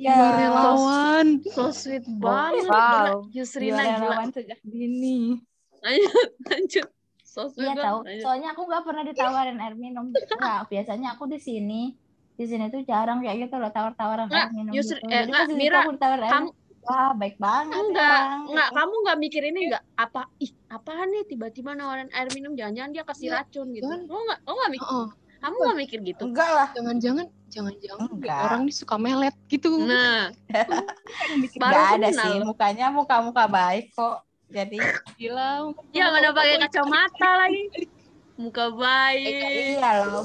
Iya. relawan. So sweet banget. Wow. Gila. Yusrina gila. relawan sejak dini. Lanjut, lanjut. So sweet Iya tahu. Lanjut. Soalnya aku nggak pernah ditawarin air minum. Nah, biasanya aku di sini di sini tuh jarang kayak gitu loh tawar-tawaran air minum Yusri- gitu. eh, Jadi nggak, pas di situ Mira, aku ditawarin air kamu- minum. Wah, baik banget. Enggak, orang. enggak. Kamu enggak mikir ini enggak? Apa, ih, apaan nih tiba-tiba nawarin air minum? Jangan-jangan dia kasih Iya, racun gitu. Lo enggak, lo enggak mikir, Heeh. Kamu enggak mikir gitu? Enggak lah. Jangan-jangan, jangan-jangan orang ini suka melet gitu. Nah, <laughs> baru Enggak ada kenal. sih, mukanya muka-muka baik kok. Jadi <laughs> Gila. Ya mana pakai kacamata <laughs> lagi. Muka eh, baik. iya loh.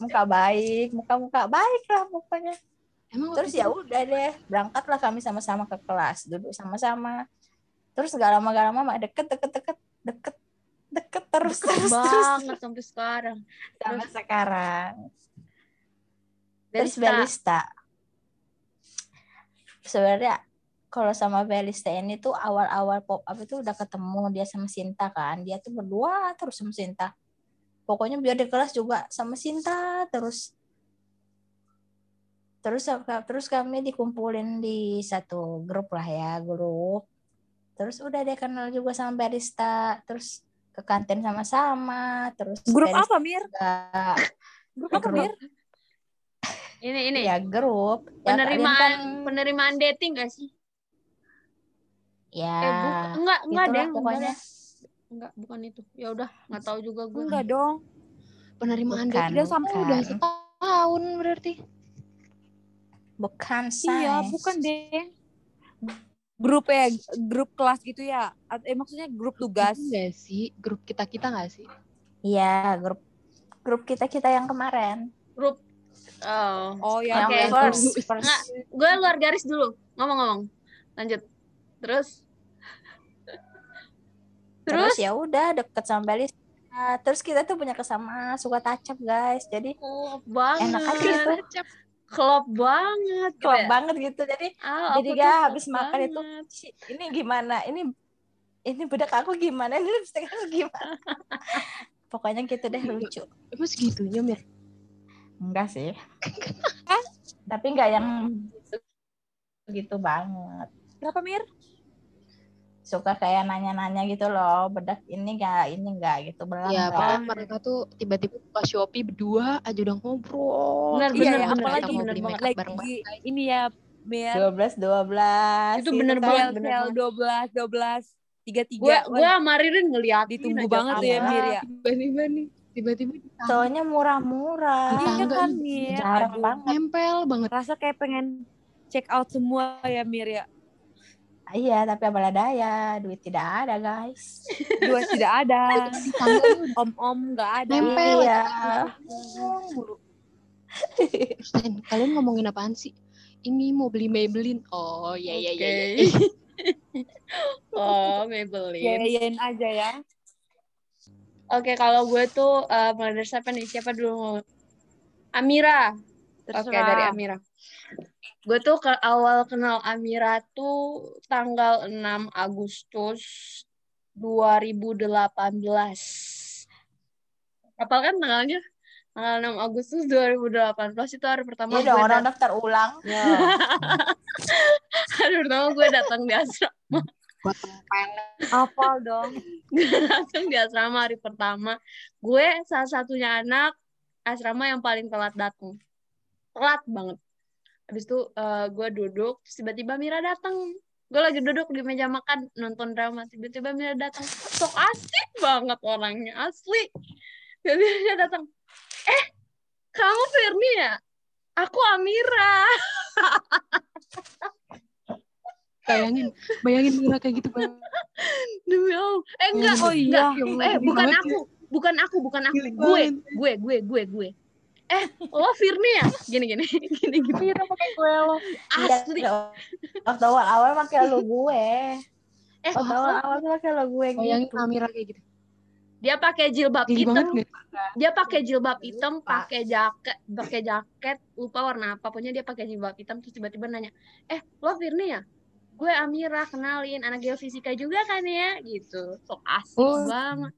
Muka baik, muka-muka baik lah pokoknya. Emang Terus ya udah deh, berangkatlah kami sama-sama ke kelas, duduk sama-sama. Terus gak lama gak lama mak deket deket deket deket deket terus Deket terus terus banget sampai sekarang. sampai sekarang. Dari Terus Belista. Sebenarnya kalau sama Belista ini tuh awal-awal pop up itu udah ketemu dia sama Sinta kan. Dia tuh berdua terus sama Sinta. Pokoknya biar di kelas juga sama Sinta terus. Terus terus kami dikumpulin di satu grup lah ya, grup. Terus udah dia kenal juga sama Belista, terus ke kantin sama-sama, terus Grup apa, Mir? juga- Grup apa, Grup. Mir? Ini ini ya grup Ya, kalian penerimaan kan, penerimaan dating gak sih? ya Eh bukan enggak enggak deh, pokoknya. Enggak, bukan itu. Ya udah, enggak tahu juga gue. Enggak dong. penerimaan Bukan, dating Udah sampai bukan. udah setahun berarti. bukan say. Iya, bukan deh. Grup ya, grup kelas gitu ya. Eh maksudnya grup tugas. Enggak sih, grup kita-kita enggak sih? Iya, grup grup kita kita yang kemarin. Grup Oh. Oh ya, Oke. Yang first, first. Nggak. Gue luar garis dulu. Ngomong-ngomong. Lanjut. Terus <laughs> Terus Terus ya udah deket sama Belis. Nah, terus kita tuh punya kesamaan suka tacap guys. Jadi klop banget. enak aja gitu. Klop banget. gitu Klop ya. banget gitu. Jadi Ah, jadi gak habis makan itu banget. "Ci, ini gimana? Ini ini bedak aku gimana? Ini lipstick aku gimana? <laughs> Pokoknya gitu deh lucu. Emang segitunya, Mir? Enggak sih. <laughs> Tapi enggak yang gitu banget. Berapa, Mir? Suka kayak nanya-nanya gitu loh, bedak ini enggak, ini enggak gitu belang Ya, pokoknya mereka tuh tiba-tiba buka Shopee berdua aja udah ngobrol. Benar, Iya, benar, ya, benar. apalagi beli banget. Lagi ini ya, Mir. 12 12. Itu gitu bener kan. banget, Sel, bener sel banget. 12, 12, 33. Gue gue sama Ririn ngeliatin ditunggu banget tuh ya. Mir ya. Tiba-tiba nih, tiba-tiba. Soalnya murah-murah. Iya kan, Mir. Jarang banget. nempel banget. Rasa kayak pengen check out semua ya, Mir ya. Iya, tapi apalah daya, duit tidak ada, guys. <laughs> Dua tidak ada. Om-om nggak ada. nempel. Iya. Terus Dan kalian ngomongin apaan sih? Ini mau beli Maybelline. Oh, iya iya iya. iya. <laughs> Oh, Maybelline. Yayain aja ya. Oke, kalau gue tuh eh, mulai dari siapa nih? Siapa dulu? Amira. Oke, dari Amira. Gue tuh ke awal kenal Amira tuh tanggal 6 Agustus 2018. Apal kan tanggalnya? Tanggal 6 Agustus 2018 itu hari pertama Iya gue dong, orang datang. daftar ulang. <laughs> Ya. hari pertama gue datang di asrama. Hafal dong. Gue datang di asrama hari pertama. Gue salah satunya anak asrama yang paling telat datang. Telat banget. Habis itu eh, gue duduk, terus tiba-tiba Mira datang. Gue lagi duduk di meja makan nonton drama, tiba-tiba Mira datang. Sok asik banget orangnya, asli. Tiba-tiba dia datang. Eh, kamu Firni ya? Aku Amira. Bayangin, bayangin Mira kayak gitu banget. Demi Allah. Eh enggak, Oh iya. enggak. Eh bukan aku, bukan aku, bukan aku. Gue, gue, gue, gue, gue. Eh, lo Firni ya? Gini, gini, gini, gini. Mira pakai kue lo. Asli. Waktu awal-awal pakai lu gue. Eh, Waktu awal-awal tuh pakai lu gue gitu. Amira kayak gitu. dia pakai jilbab hitam banget dia pakai jilbab hitam pakai jaket pakai jaket lupa warna apa pokoknya dia pakai jilbab hitam terus tiba-tiba nanya eh lo Firni ya gue Amira kenalin anak geofisika juga kan ya gitu sok asli Oh. banget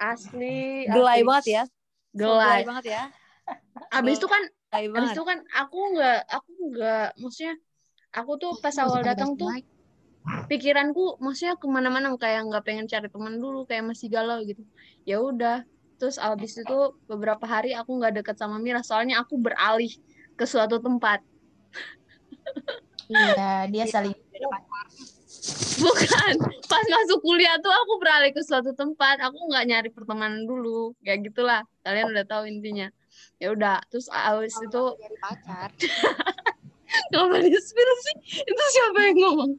asli Gelai banget ya. gelai banget ya. Abis itu kan abis itu kan aku nggak aku nggak maksudnya aku tuh pas awal datang tuh pikiranku maksudnya ke mana-mana kayak nggak pengen cari teman dulu kayak masih galau gitu. Ya udah terus abis itu beberapa hari aku nggak deket sama Mira soalnya aku beralih ke suatu tempat. Iya, dia saling bukan pas masuk kuliah tuh aku beralih ke suatu tempat aku nggak nyari pertemanan dulu kayak gitulah kalian udah tahu intinya ya udah terus abis itu Nyari pacar. di spill sih itu siapa yang ngomong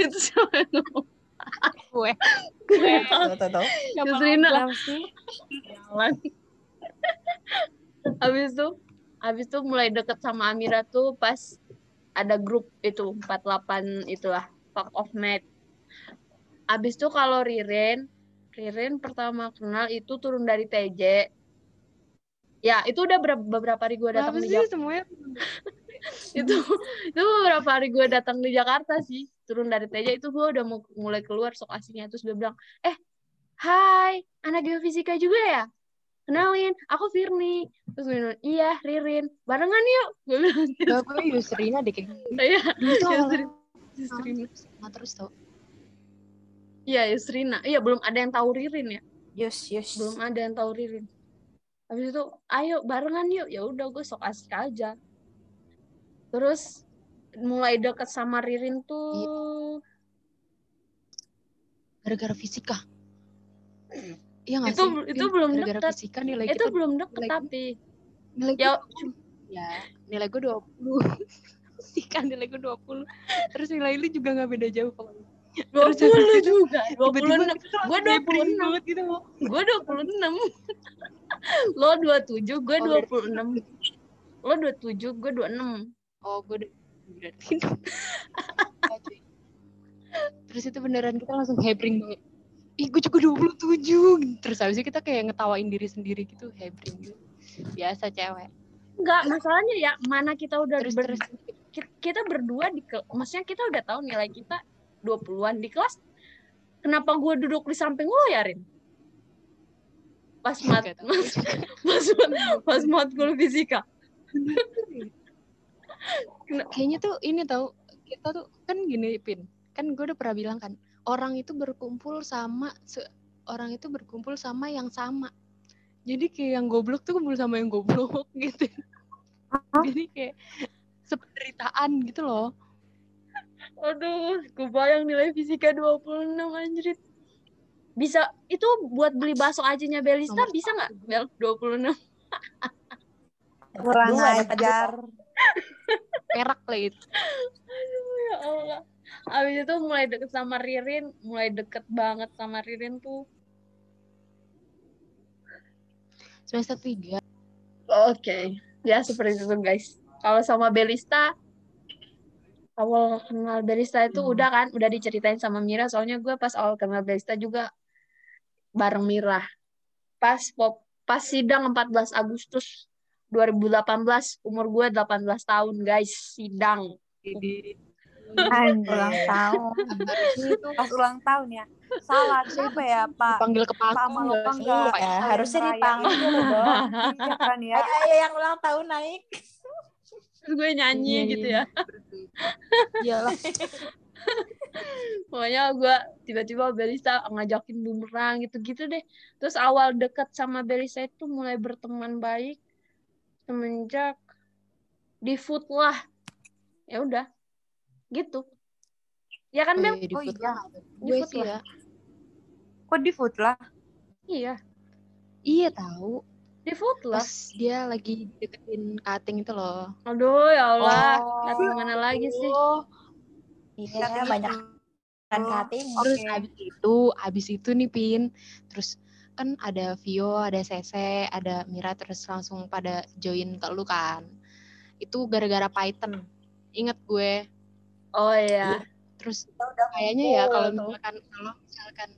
itu siapa yang ngomong Gue. gue tuh. Yusrina Kenapa. Habis itu, habis itu mulai deket sama Amira tuh pas ada grup itu 48 itulah Fuck of Mate. Habis itu kalau Ririn, Ririn pertama kenal itu turun dari TJ. Ya, itu udah ber- beberapa hari gue datang di sih Jakarta. semuanya? <laughs> itu itu beberapa hari gue datang di Jakarta sih turun dari TJ itu gue udah mau mulai keluar sok aslinya terus dia bilang eh hai anak geofisika juga ya kenalin aku Firni terus gue bilang iya Ririn barengan yuk gue bilang gitu. Gue Yusrina deh kayak gitu. iya Yusrina Nah, terus tau. iya Yusrina iya belum ada yang tahu Ririn ya Yus, yus. belum ada yang tahu Ririn habis itu ayo barengan yuk ya udah gue sok asik aja terus mulai deket sama Ririn tuh Gara-gara fisika. Iya nggak Itu- sih? itu Pin? belum Gara-gara deket. fisika nilai itu kita belum deket nilai- tapi nilai ya gue ya nilai gue 20 fisika nilai gue 20 terus nilai lu juga nggak beda jauh kalau dua puluh juga dua puluh enam. gue dua puluh enam. gitu. Gue dua puluh enam. Lo dua tujuh gue Oh, dua puluh enam. Lo dua tujuh gue dua enam. Oh gue udah berarti. <laughs> Terus itu beneran kita langsung hebring banget ih gue juga 27 terus habis itu kita kayak ngetawain diri sendiri gitu hebring gitu biasa cewek. Enggak, masalahnya ya mana kita udah terus ber- terus. ki- kita berdua di ke- maksudnya kita udah tahu nilai kita 20-an di kelas. Kenapa gue duduk di samping lo ya, Rin? Pas mat, tahu. mas, <laughs> pas mat, pas matkul fisika. kayaknya tuh ini tau kita tuh kan gini pin kan gue udah pernah bilang kan orang itu berkumpul sama se- orang itu berkumpul sama yang sama jadi kayak yang goblok tuh kumpul sama yang goblok <laughs> gitu jadi kayak sependeritaan gitu loh Aduh, kebayang nilai fisika 26 anjrit. Bisa itu buat beli bakso aja Belista Nomor bisa nggak Bel 26? Kurang ajar. perak lah itu Ya Allah. Abis itu mulai deket sama Ririn, mulai deket banget sama Ririn tuh. semester tiga Oke, ya seperti itu guys. Kalau sama Belista, awal kenal Belista itu Hmm. udah kan, udah diceritain sama Mira. Soalnya gue pas awal kenal Belista juga bareng Mira. Pas pop, pas sidang 14 Agustus 2018, umur gue 18 tahun guys, sidang. jadi Ulang tahun. itu Pas ulang tahun ya. Salah, siapa ya Pak? panggil ke Pak sih? enggak? Iya, harusnya dipanggil dong. Iya kan ya. Ayo, ayo yang ulang tahun naik. Terus gue nyanyi Iya, gitu iya. ya. Iyalah. <laughs> Pokoknya gue tiba-tiba Belisa ngajakin bumerang gitu-gitu deh. Terus awal deket sama Belisa itu mulai berteman baik semenjak di food lah. Ya udah, gitu. Ya kan Bel? Oh, iya, di Oh, food iya. lah. Di gue food sih lah. ya Kok di food lah? Iya, iya tahu di food lah. pas dia lagi deketin cutting itu loh Aduh ya Allah, Oh. datang mana lagi sih? Iya, banyak kan cutting. Terus Oke. abis itu, abis itu nih Pin, terus kan ada Vio, ada Sese, ada Mira, terus langsung pada join ke lu kan. Itu gara-gara Python. Ingat gue. Oh iya. Terus kayaknya ya kalau misalkan kalau misalkan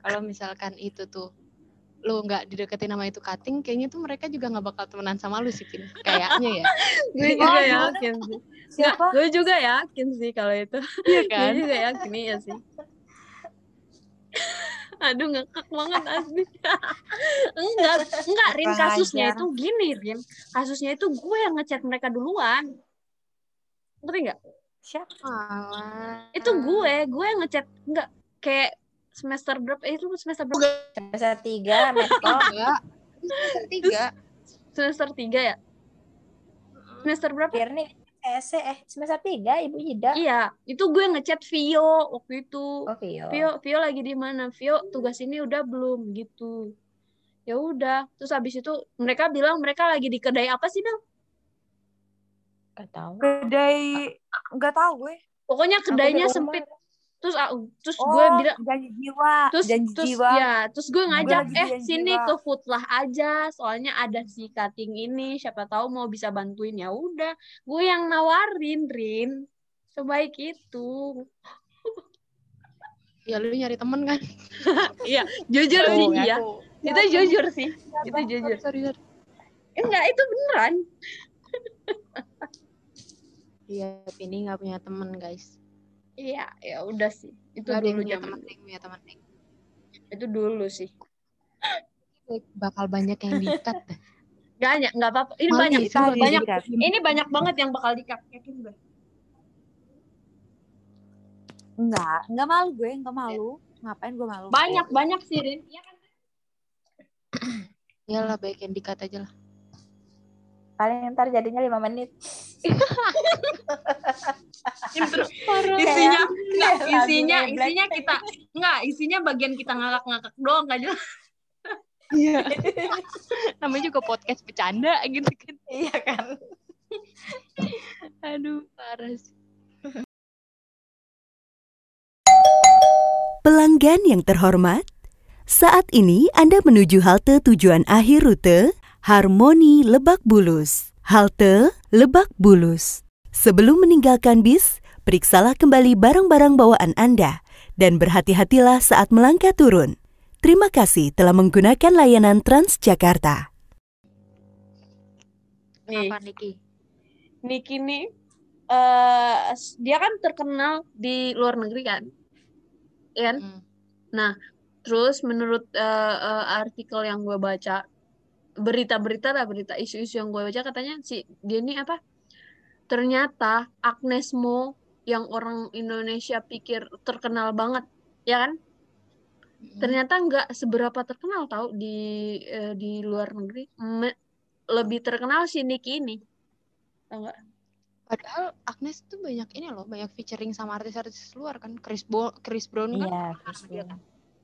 kalau misalkan itu tuh lu nggak dideketin sama itu cutting kayaknya tuh mereka juga nggak bakal temenan sama lu sih Pin kayaknya ya. <laughs> Gue Oh, juga yakin sih. Siapa? gue juga yakin sih kalau itu. Iya <laughs> gue kan? juga yakin iya sih. <laughs> Aduh ngekak banget asli. Enggak enggak Rin. Kasusnya itu gini Rin. Kasusnya itu gue yang ngechat mereka duluan. Ngerti nggak? Siapa? Itu gue gue yang ngechat. Enggak kayak semester berapa eh, itu semester berapa Semester tiga, Metro. enggak <laughs> semester tiga semester tiga ya semester berapa Biar nih SC, eh semester tiga Ibu Ida. iya itu gue ngechat Vio waktu itu Oh, Vio. Vio Vio lagi di mana Vio tugas ini udah belum gitu ya udah terus habis itu mereka bilang mereka lagi di kedai apa sih Bel Gak tahu. Kedai nggak tahu gue. pokoknya kedainya di rumah. Terus ah, terus Oh, gue bilang janji jiwa. terus janji terus jiwa. ya terus gue ngajak lagi eh sini jiwa." ke food lah aja soalnya ada si cutting ini siapa tahu mau bisa bantuin. Ya udah gue yang nawarin Rin. Sebaik itu. Ya lu nyari temen kan? <laughs> Iya jujur Oh, sih iya. Itu jujur sih itu jujur. sorry sorry. Enggak itu beneran. Iya ini nggak punya temen guys iya ya udah sih itu yang dulu zaman temen yang punya temen itu dulu sih bakal banyak yang diikat dah. Gak hanya nggak apa-apa ini Malu banyak banyak diikat. ini banyak banget yang bakal dikat yakin gue Enggak, enggak malu gue, enggak malu. Ngapain gue malu? banyak banyak sih Rin Iya kan? Iyalah baik yang dikat aja lah. Paling ntar jadinya lima menit. isinya nggak kayak isinya isinya kita nggak isinya bagian kita ngakak-ngakak doang jelas Iya. <laughs> Namanya juga podcast bercanda gitu kan. Iya kan? Aduh, parah sih. Pelanggan yang terhormat, saat ini Anda menuju halte tujuan akhir rute Harmoni Lebak Bulus. Halte Lebak Bulus. Sebelum meninggalkan bis, periksalah kembali barang-barang bawaan Anda dan berhati-hatilah saat melangkah turun. Terima kasih telah menggunakan layanan Transjakarta. nih Apa Niki? Niki nih eh dia kan terkenal di luar negeri kan Iya kan Hmm. terus menurut eh, eh, artikel yang gue baca berita-berita lah berita isu-isu yang gue baca. Katanya si dia ini apa? Ternyata Agnes Mo yang orang Indonesia pikir terkenal banget ya kan? Ternyata nggak seberapa terkenal tau di eh, di luar negeri. Me- lebih terkenal si Niki ini. Tau nggak? Padahal Agnes tuh banyak ini loh, banyak featuring sama artis-artis luar kan. Chris Bo Chris Brown kan. Iya, dia kan.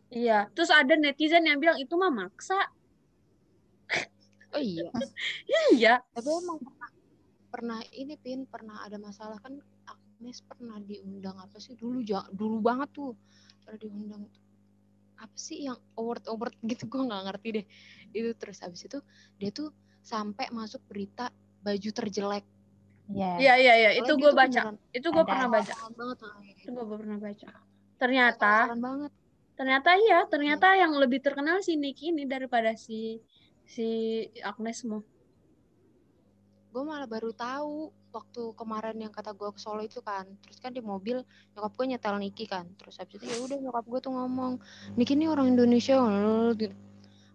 iya terus ada netizen yang bilang itu mah maksa Oh iya. iya. Tapi emang pernah pernah ini Pin, pernah ada masalah kan Agnes pernah diundang apa sih? Dulu ja- dulu banget tuh. Pernah diundang apa sih yang award award gitu? Gue nggak ngerti deh. Itu terus habis itu dia tuh sampai masuk berita baju terjelek. Iya. iya iya iya. Itu gue baca. itu gue pernah baca. Banget nah, itu gue pernah baca. Ternyata banget. ternyata iya ternyata yang lebih terkenal si Nicky ini daripada si si Agnes Mo gue malah baru tahu waktu kemarin yang kata gue ke Solo itu kan. Terus kan di mobil nyokap gue nyetel Niki kan. Terus habis itu ya udah nyokap gue tuh ngomong Niki ini orang Indonesia.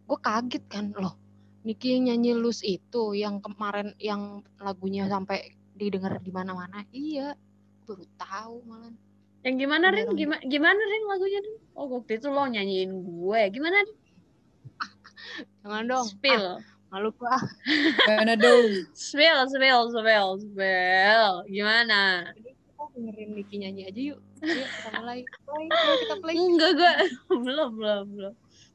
Gue kaget kan loh Niki yang nyanyi Lus itu yang kemarin yang lagunya sampai didengar di mana-mana? Iya baru tahu malah yang gimana Rin? Gimana gimana Rin lagunya Rin? Oh waktu itu lo nyanyiin gue. Gimana Rin? Jangan dong. Spill. Ah, malu gue ah. <laughs> Mana dong? spill spill spill spill. Gimana? Kita dengerin Niki nyanyi aja yuk. Yuk kita mulai. Play Ayo kita play. Enggak gue <laughs> belum belum belum.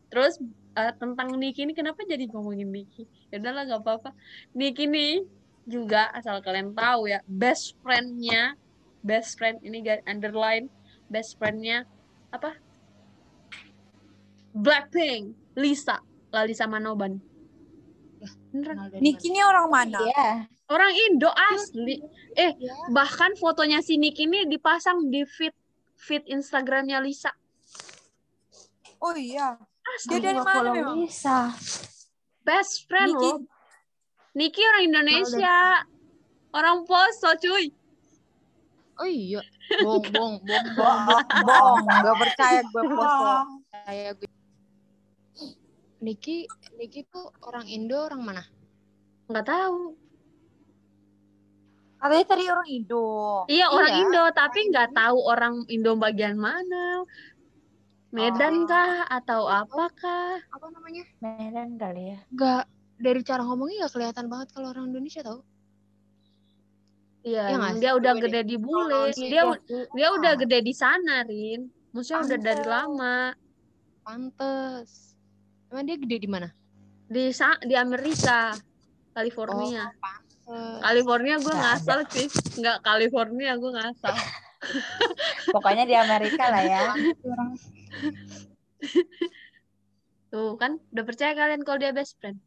Terus eh, tentang Niki ini kenapa jadi ngomongin Niki ya udahlah gak apa-apa. Niki nih juga asal kalian tahu ya best friendnya best friend ini guys underline best friendnya apa? Blackpink Lisa Beneran Kenal dari Niki ini orang mana? Iya. orang Indo asli eh Ya. bahkan fotonya si Niki ini dipasang di feed feed Instagramnya Lisa Oh iya. Dia dari Sama mana memang? Lisa. Best friend Niki. loh. Niki orang Indonesia. Orang Poso cuy. Oh iya. Bong, bong, bong, bong. Bohong, bohong. Gak percaya gue poso. Kayak gue. Niki, Niki tuh orang Indo, orang mana? Nggak tahu. Katanya tadi orang Indo. Iya orang Iya, Indo tapi nggak tahu orang Indo bagian mana. Medan Oh. kah atau apakah? Apa namanya? Medan kali ya. Gak, dari cara ngomongnya gak kelihatan banget kalau orang Indonesia tau. Iya, nggak sih? dia udah gede di bule. Kalau Dia dia udah Ah. gede di sana, Rin. Maksudnya udah dari Pantes. lama Pantes. Emang dia gede di mana? di sa- di Amerika, California. Pantes. California gue Nggak ngasal sih, nggak California gue ngasal. <laughs> Pokoknya di Amerika lah ya. <laughs> Tuh kan, udah percaya kalian kalau dia best friend?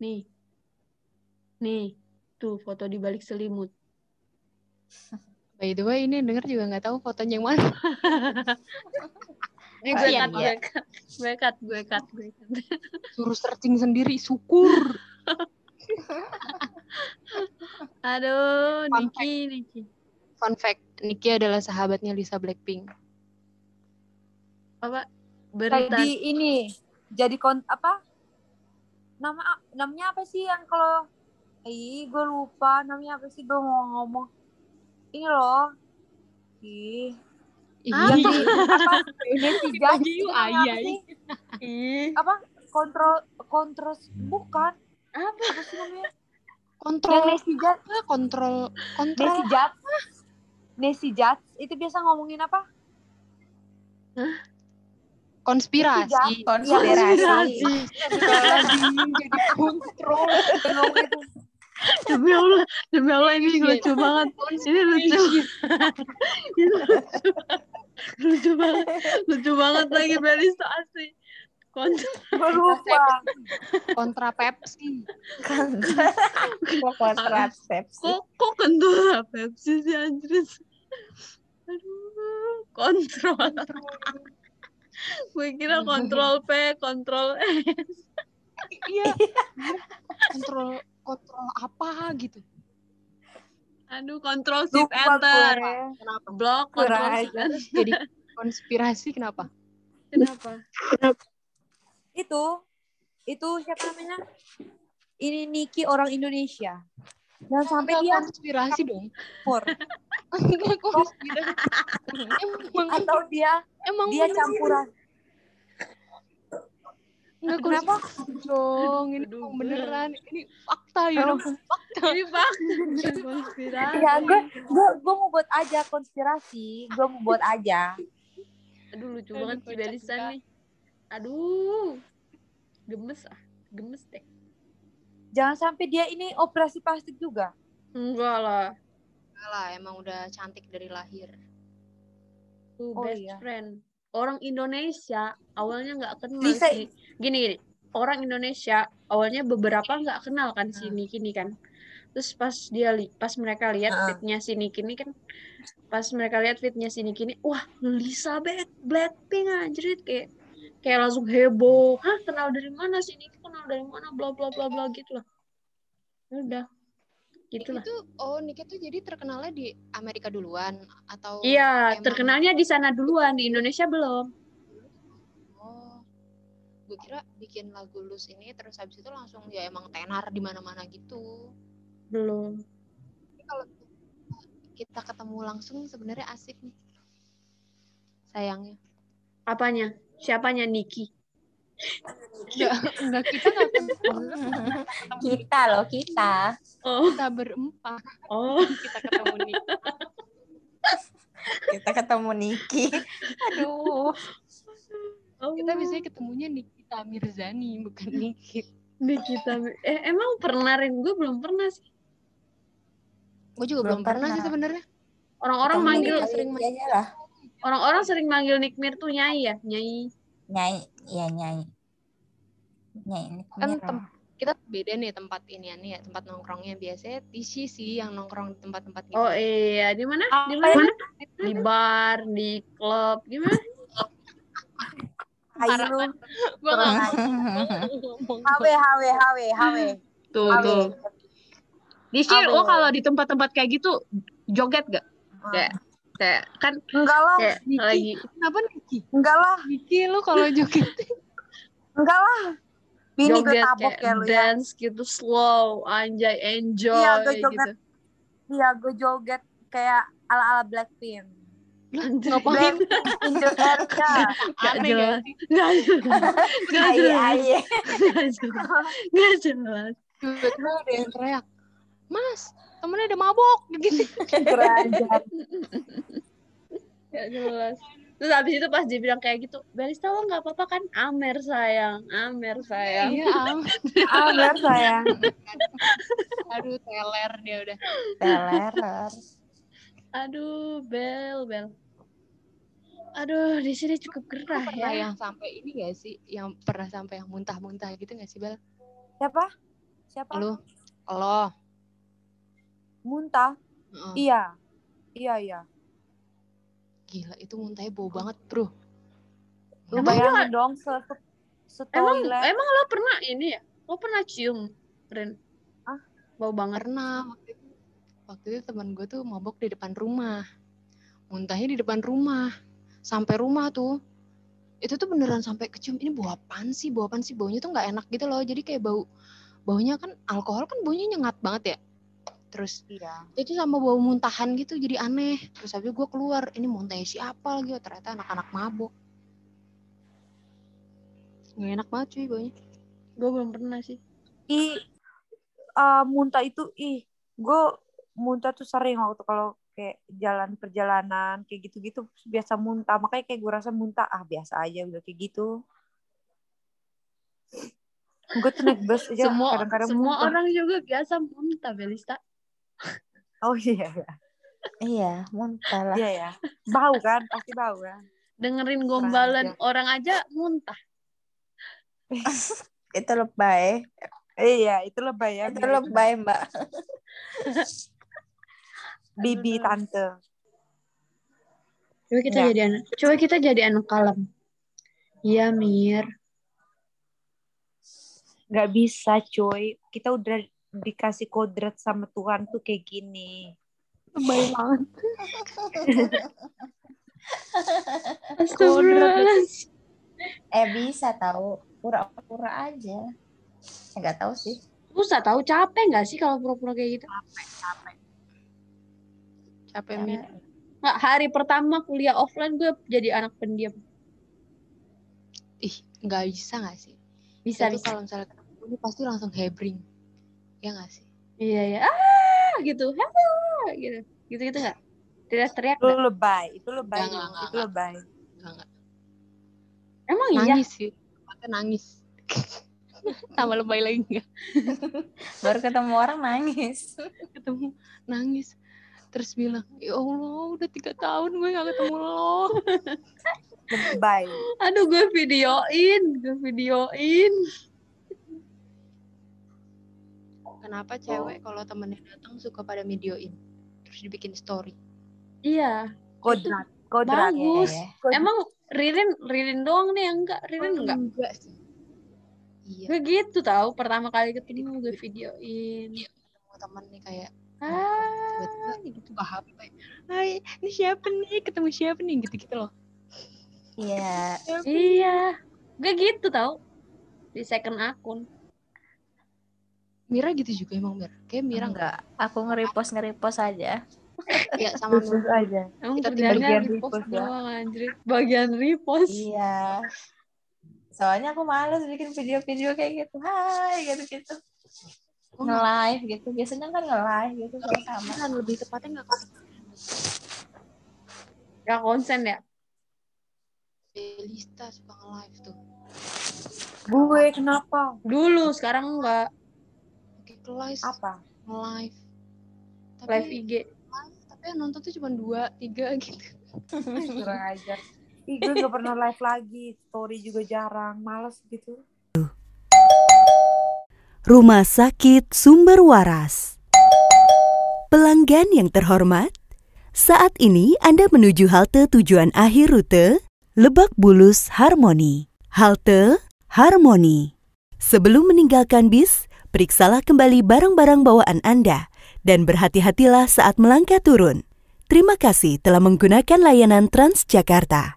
Nih, nih, tuh foto di balik selimut. By the way, ini denger juga nggak tahu fotonya yang mana. <laughs> Ini Oh, gue cut, gue cut, gue cut, gue cut, gue cut. Suruh searching sendiri, syukur. <laughs> Aduh, Fun Niki, Niki. Fun fact, Niki adalah sahabatnya Lisa Blackpink. Apa? Berita Tadi ini jadi kon apa? Nama namanya apa sih yang kalau Ih, gue lupa namanya apa sih gue mau ngomong. Ini loh. Ih, Apa? yang di apa? Judge Bagi itu namanya apa? Kontrol kontrol bukan. apa? Apa sih namanya? Yang Kontrol, Judge, apa? kontrol, kontrol. Nancy Judge. Nancy Judge itu biasa ngomongin apa? Konspirasi. Konspirasi. Astagfirullahaladzim, jadi kontrol. <laughs> Demi Allah, demi Allah ini lucu banget. Ini lucu. <laughs> Ini lucu. lucu banget. Lucu banget lagi Melisa asli. Kontra. Gue lupa. Kontra Pepsi. Kok kontrasepsi? Kok kok kentura Pepsi sih anjir. Aduh, kontrol. Gue kira kontrol P, kontrol E. Iya. Kontrol, kontrol apa gitu. Aduh, kontrol shift enter. Kenapa? Blok, kontrol. Jadi konspirasi kenapa? Kenapa? itu itu siapa namanya ini Niki orang Indonesia dan sampai Enggak dia konspirasi dong. Enggak konspirasi. Emang, atau dia emang dia campuran Enggak Kenapa? konspirasi dong. Ini Aduh, beneran. Ini fakta ya. <laughs> Oh. Ini bang, konspirasi. ya gue gue gue mau buat aja konspirasi gue mau buat aja Aduh lucu Aduh, banget si Belisa nih. Aduh, gemes ah, gemes deh. jangan sampai dia ini operasi plastik juga Enggak lah, Enggak lah, emang udah cantik dari lahir. tuh Oh, best iya. friend. Orang Indonesia awalnya nggak kenal Bisa- sih. Gini gini, orang Indonesia awalnya beberapa nggak kenal kan si Niki nih kan. Terus pas dia pas mereka lihat Heeh. fitnya si Niki nih kan, pas mereka lihat fitnya si Niki nih, wah Lisa Black Blackpink anjir kayak kayak langsung heboh. Hah kenal dari mana si Niki kenal dari mana bla bla bla bla gitu lah. Udah, gitu Niki lah. tuh, oh Niki tuh jadi terkenalnya di Amerika duluan atau Iya, emang- terkenalnya di sana duluan, di Indonesia belum. Oh, gue kira bikin lagu Lus ini terus habis itu langsung ya emang tenar di mana-mana gitu. Belum. Tapi kalau kita ketemu langsung sebenarnya asik nih. Sayangnya. Apanya? Siapanya Niki? Enggak, enggak kita nggak ketemu. <laughs> Kita loh, kita. Oh, kita berempat oh. <laughs> kita ketemu nih. Kita ketemu Niki. Aduh. oh. Kita biasanya ketemunya Nikita Mirzani bukan Nikit. Nikita. Eh, emang pernah Rin? Gue belum pernah sih. Gue juga belum, Belum pernah, sih pernah. sebenarnya. Orang-orang manggil Niki sering lah. orang-orang sering manggil Nick Mir tuh Nyai ya, Nyai. Nyai, ya nyai. Nyai Kan kita beda nih tempat ini ya tempat nongkrongnya biasanya Tishi sih yang nongkrong di tempat-tempat gitu. Oh iya, di mana? Di Apa mana? Di bar, di klub, gimana? Kurang ngomong. HW, HW, HW, HW. Tuh, HW. tuh. Di lo kalau di tempat-tempat kayak gitu joget gak? Ah. Kayak kayak kan Enggak lah, kayak Niki. lagi Kenapa Niki? enggak lah, Niki lu kalau joget enggak lah. Bini gue joget tabok kayak ya lu ya. dance gitu slow, anjay enjoy Iya, gue gitu. joget. Iya, gue joget kayak ala-ala Blackpink. Anjay. ngapain? Blackpink in the area. Gak <laughs> Aneh jelas. gak sih? Gak jelas. Gak Aye, jelas. Tiba-tiba ada yang teriak, Mas, temennya ada mabok. Gitu. <laughs> Kerajaan. <laughs> Gak jelas. Terus abis itu pas dia bilang kayak gitu, Barista lo gak apa-apa kan? Amer sayang, Amer sayang. Iya, am. <laughs> Amer sayang. Aduh, teler dia udah. Teler. Aduh, Bel, Bel. Aduh, di sini cukup gerah Pernah ya. yang sampai ini gak sih? Yang pernah sampai yang muntah-muntah gitu gak sih, Bel? Siapa? Siapa? Lu? Lo? Muntah. Heeh. Iya. Iya, iya. Gila, itu muntahnya bau banget, bro. Lu Emang bayangin dong se, se, Emang emang lo pernah ini ya? Lo pernah cium, Ren? Ah? Bau banget. Pernah waktu itu. Waktu itu teman gue tuh mabok di depan rumah. Muntahnya di depan rumah. Sampai rumah tuh. Itu tuh beneran sampai kecium. Ini bau apaan sih? Bau apaan sih? Baunya tuh nggak enak gitu loh. Jadi kayak bau baunya kan alkohol kan baunya nyengat banget ya. Terus Iya. itu sama bau muntahan gitu jadi aneh. Terus habis gue keluar, ini muntahnya siapa lagi? Oh, ternyata anak-anak mabok. Nggak enak banget cuy baunya. Gue belum pernah sih. Ih, eh, muntah itu ih, gue muntah tuh sering waktu kalau kayak jalan perjalanan kayak gitu-gitu biasa muntah makanya kayak gue rasa muntah ah biasa aja udah kayak gitu gue tuh naik bus aja semua kadang-kadang semua muntah. orang juga biasa muntah, Belista. Oh iya ya Iya, muntah lah. iya ya bau kan pasti bau kan Dengerin gombalan orang aja muntah. <laughs> Itu lebay. iya itu lebay ya Itu lebay, Mbak. <laughs> bibi tante Coba kita Ya. jadi anak. Coba kita jadi anak kalem. Iya, Mir. nggak bisa coy kita udah dikasih kodrat sama Tuhan tuh kayak gini Lebay banget. <laughs> Astagfirullahaladzim. Eh bisa tahu pura-pura aja. Enggak tahu sih. Susah tahu capek nggak sih kalau pura-pura kayak gitu? Capek min. Nggak, hari pertama kuliah offline gue jadi anak pendiam. Ih, nggak bisa nggak sih? Bisa, Itu bisa. kalau misalnya ini pasti langsung hebring. Ya nggak sih? Iya, ya. Ah, gitu. Hello, gitu. Gitu-gitu nggak? Teriak-teriak itu nggak? lebay itu lebay Nggak, nggak, itu nggak. lebay Nggak, nggak. Emang iya? Nangis sih. Pakai nangis. <laughs> Tambah lebay lagi nggak? <laughs> Baru ketemu orang nangis. Ketemu nangis. Terus bilang, ya Allah udah tiga tahun gue gak ketemu lo. lebay <laughs> Aduh, gue videoin. Gue videoin. Kenapa cewek kalau temennya datang suka pada videoin? Terus dibikin story. Iya. kodrat kodrat Bagus. Iya, Kodrat. Emang Ririn, Ririn doang nih yang enggak? Ririn enggak? Enggak sih. Iya. Gue gitu tahu pertama kali ketemu gue videoin. Ketemu temen nih kayak Ah, tiba-tiba gitu buka HP. Hai, ini siapa nih? Ketemu siapa nih? Gitu-gitu loh. Iya. iya. Gue gitu tahu di second akun. Mira gitu juga emang Mira. Kayak Mira enggak. Enggak. Aku nge-repost nge-repost aja. <laughs> Ya sama Terus Mira. aja Emang Kita bagian repost ya. doang anjir. Bagian repost. Iya. Soalnya aku males bikin video-video kayak gitu. Hai, gitu-gitu. Nge-live gitu. Biasanya kan nge-live gitu kalau sama. Kan lebih tepatnya enggak. Gak konsen ya? Belista suka nge-live tuh. gue kenapa Dulu, sekarang enggak. Kelas apa nge-live. Tapi Live IG. live, tapi yang nonton tuh cuma dua, tiga <laughs> gitu. <laughs> kurang ajar Ih, gue gak pernah live lagi story juga jarang males gitu Rumah Sakit Sumber Waras. Pelanggan yang terhormat, saat ini Anda menuju halte tujuan akhir rute Lebak Bulus Harmoni. Halte Harmoni. Sebelum meninggalkan bis, periksalah kembali barang-barang bawaan Anda dan berhati-hatilah saat melangkah turun. Terima kasih telah menggunakan layanan Transjakarta.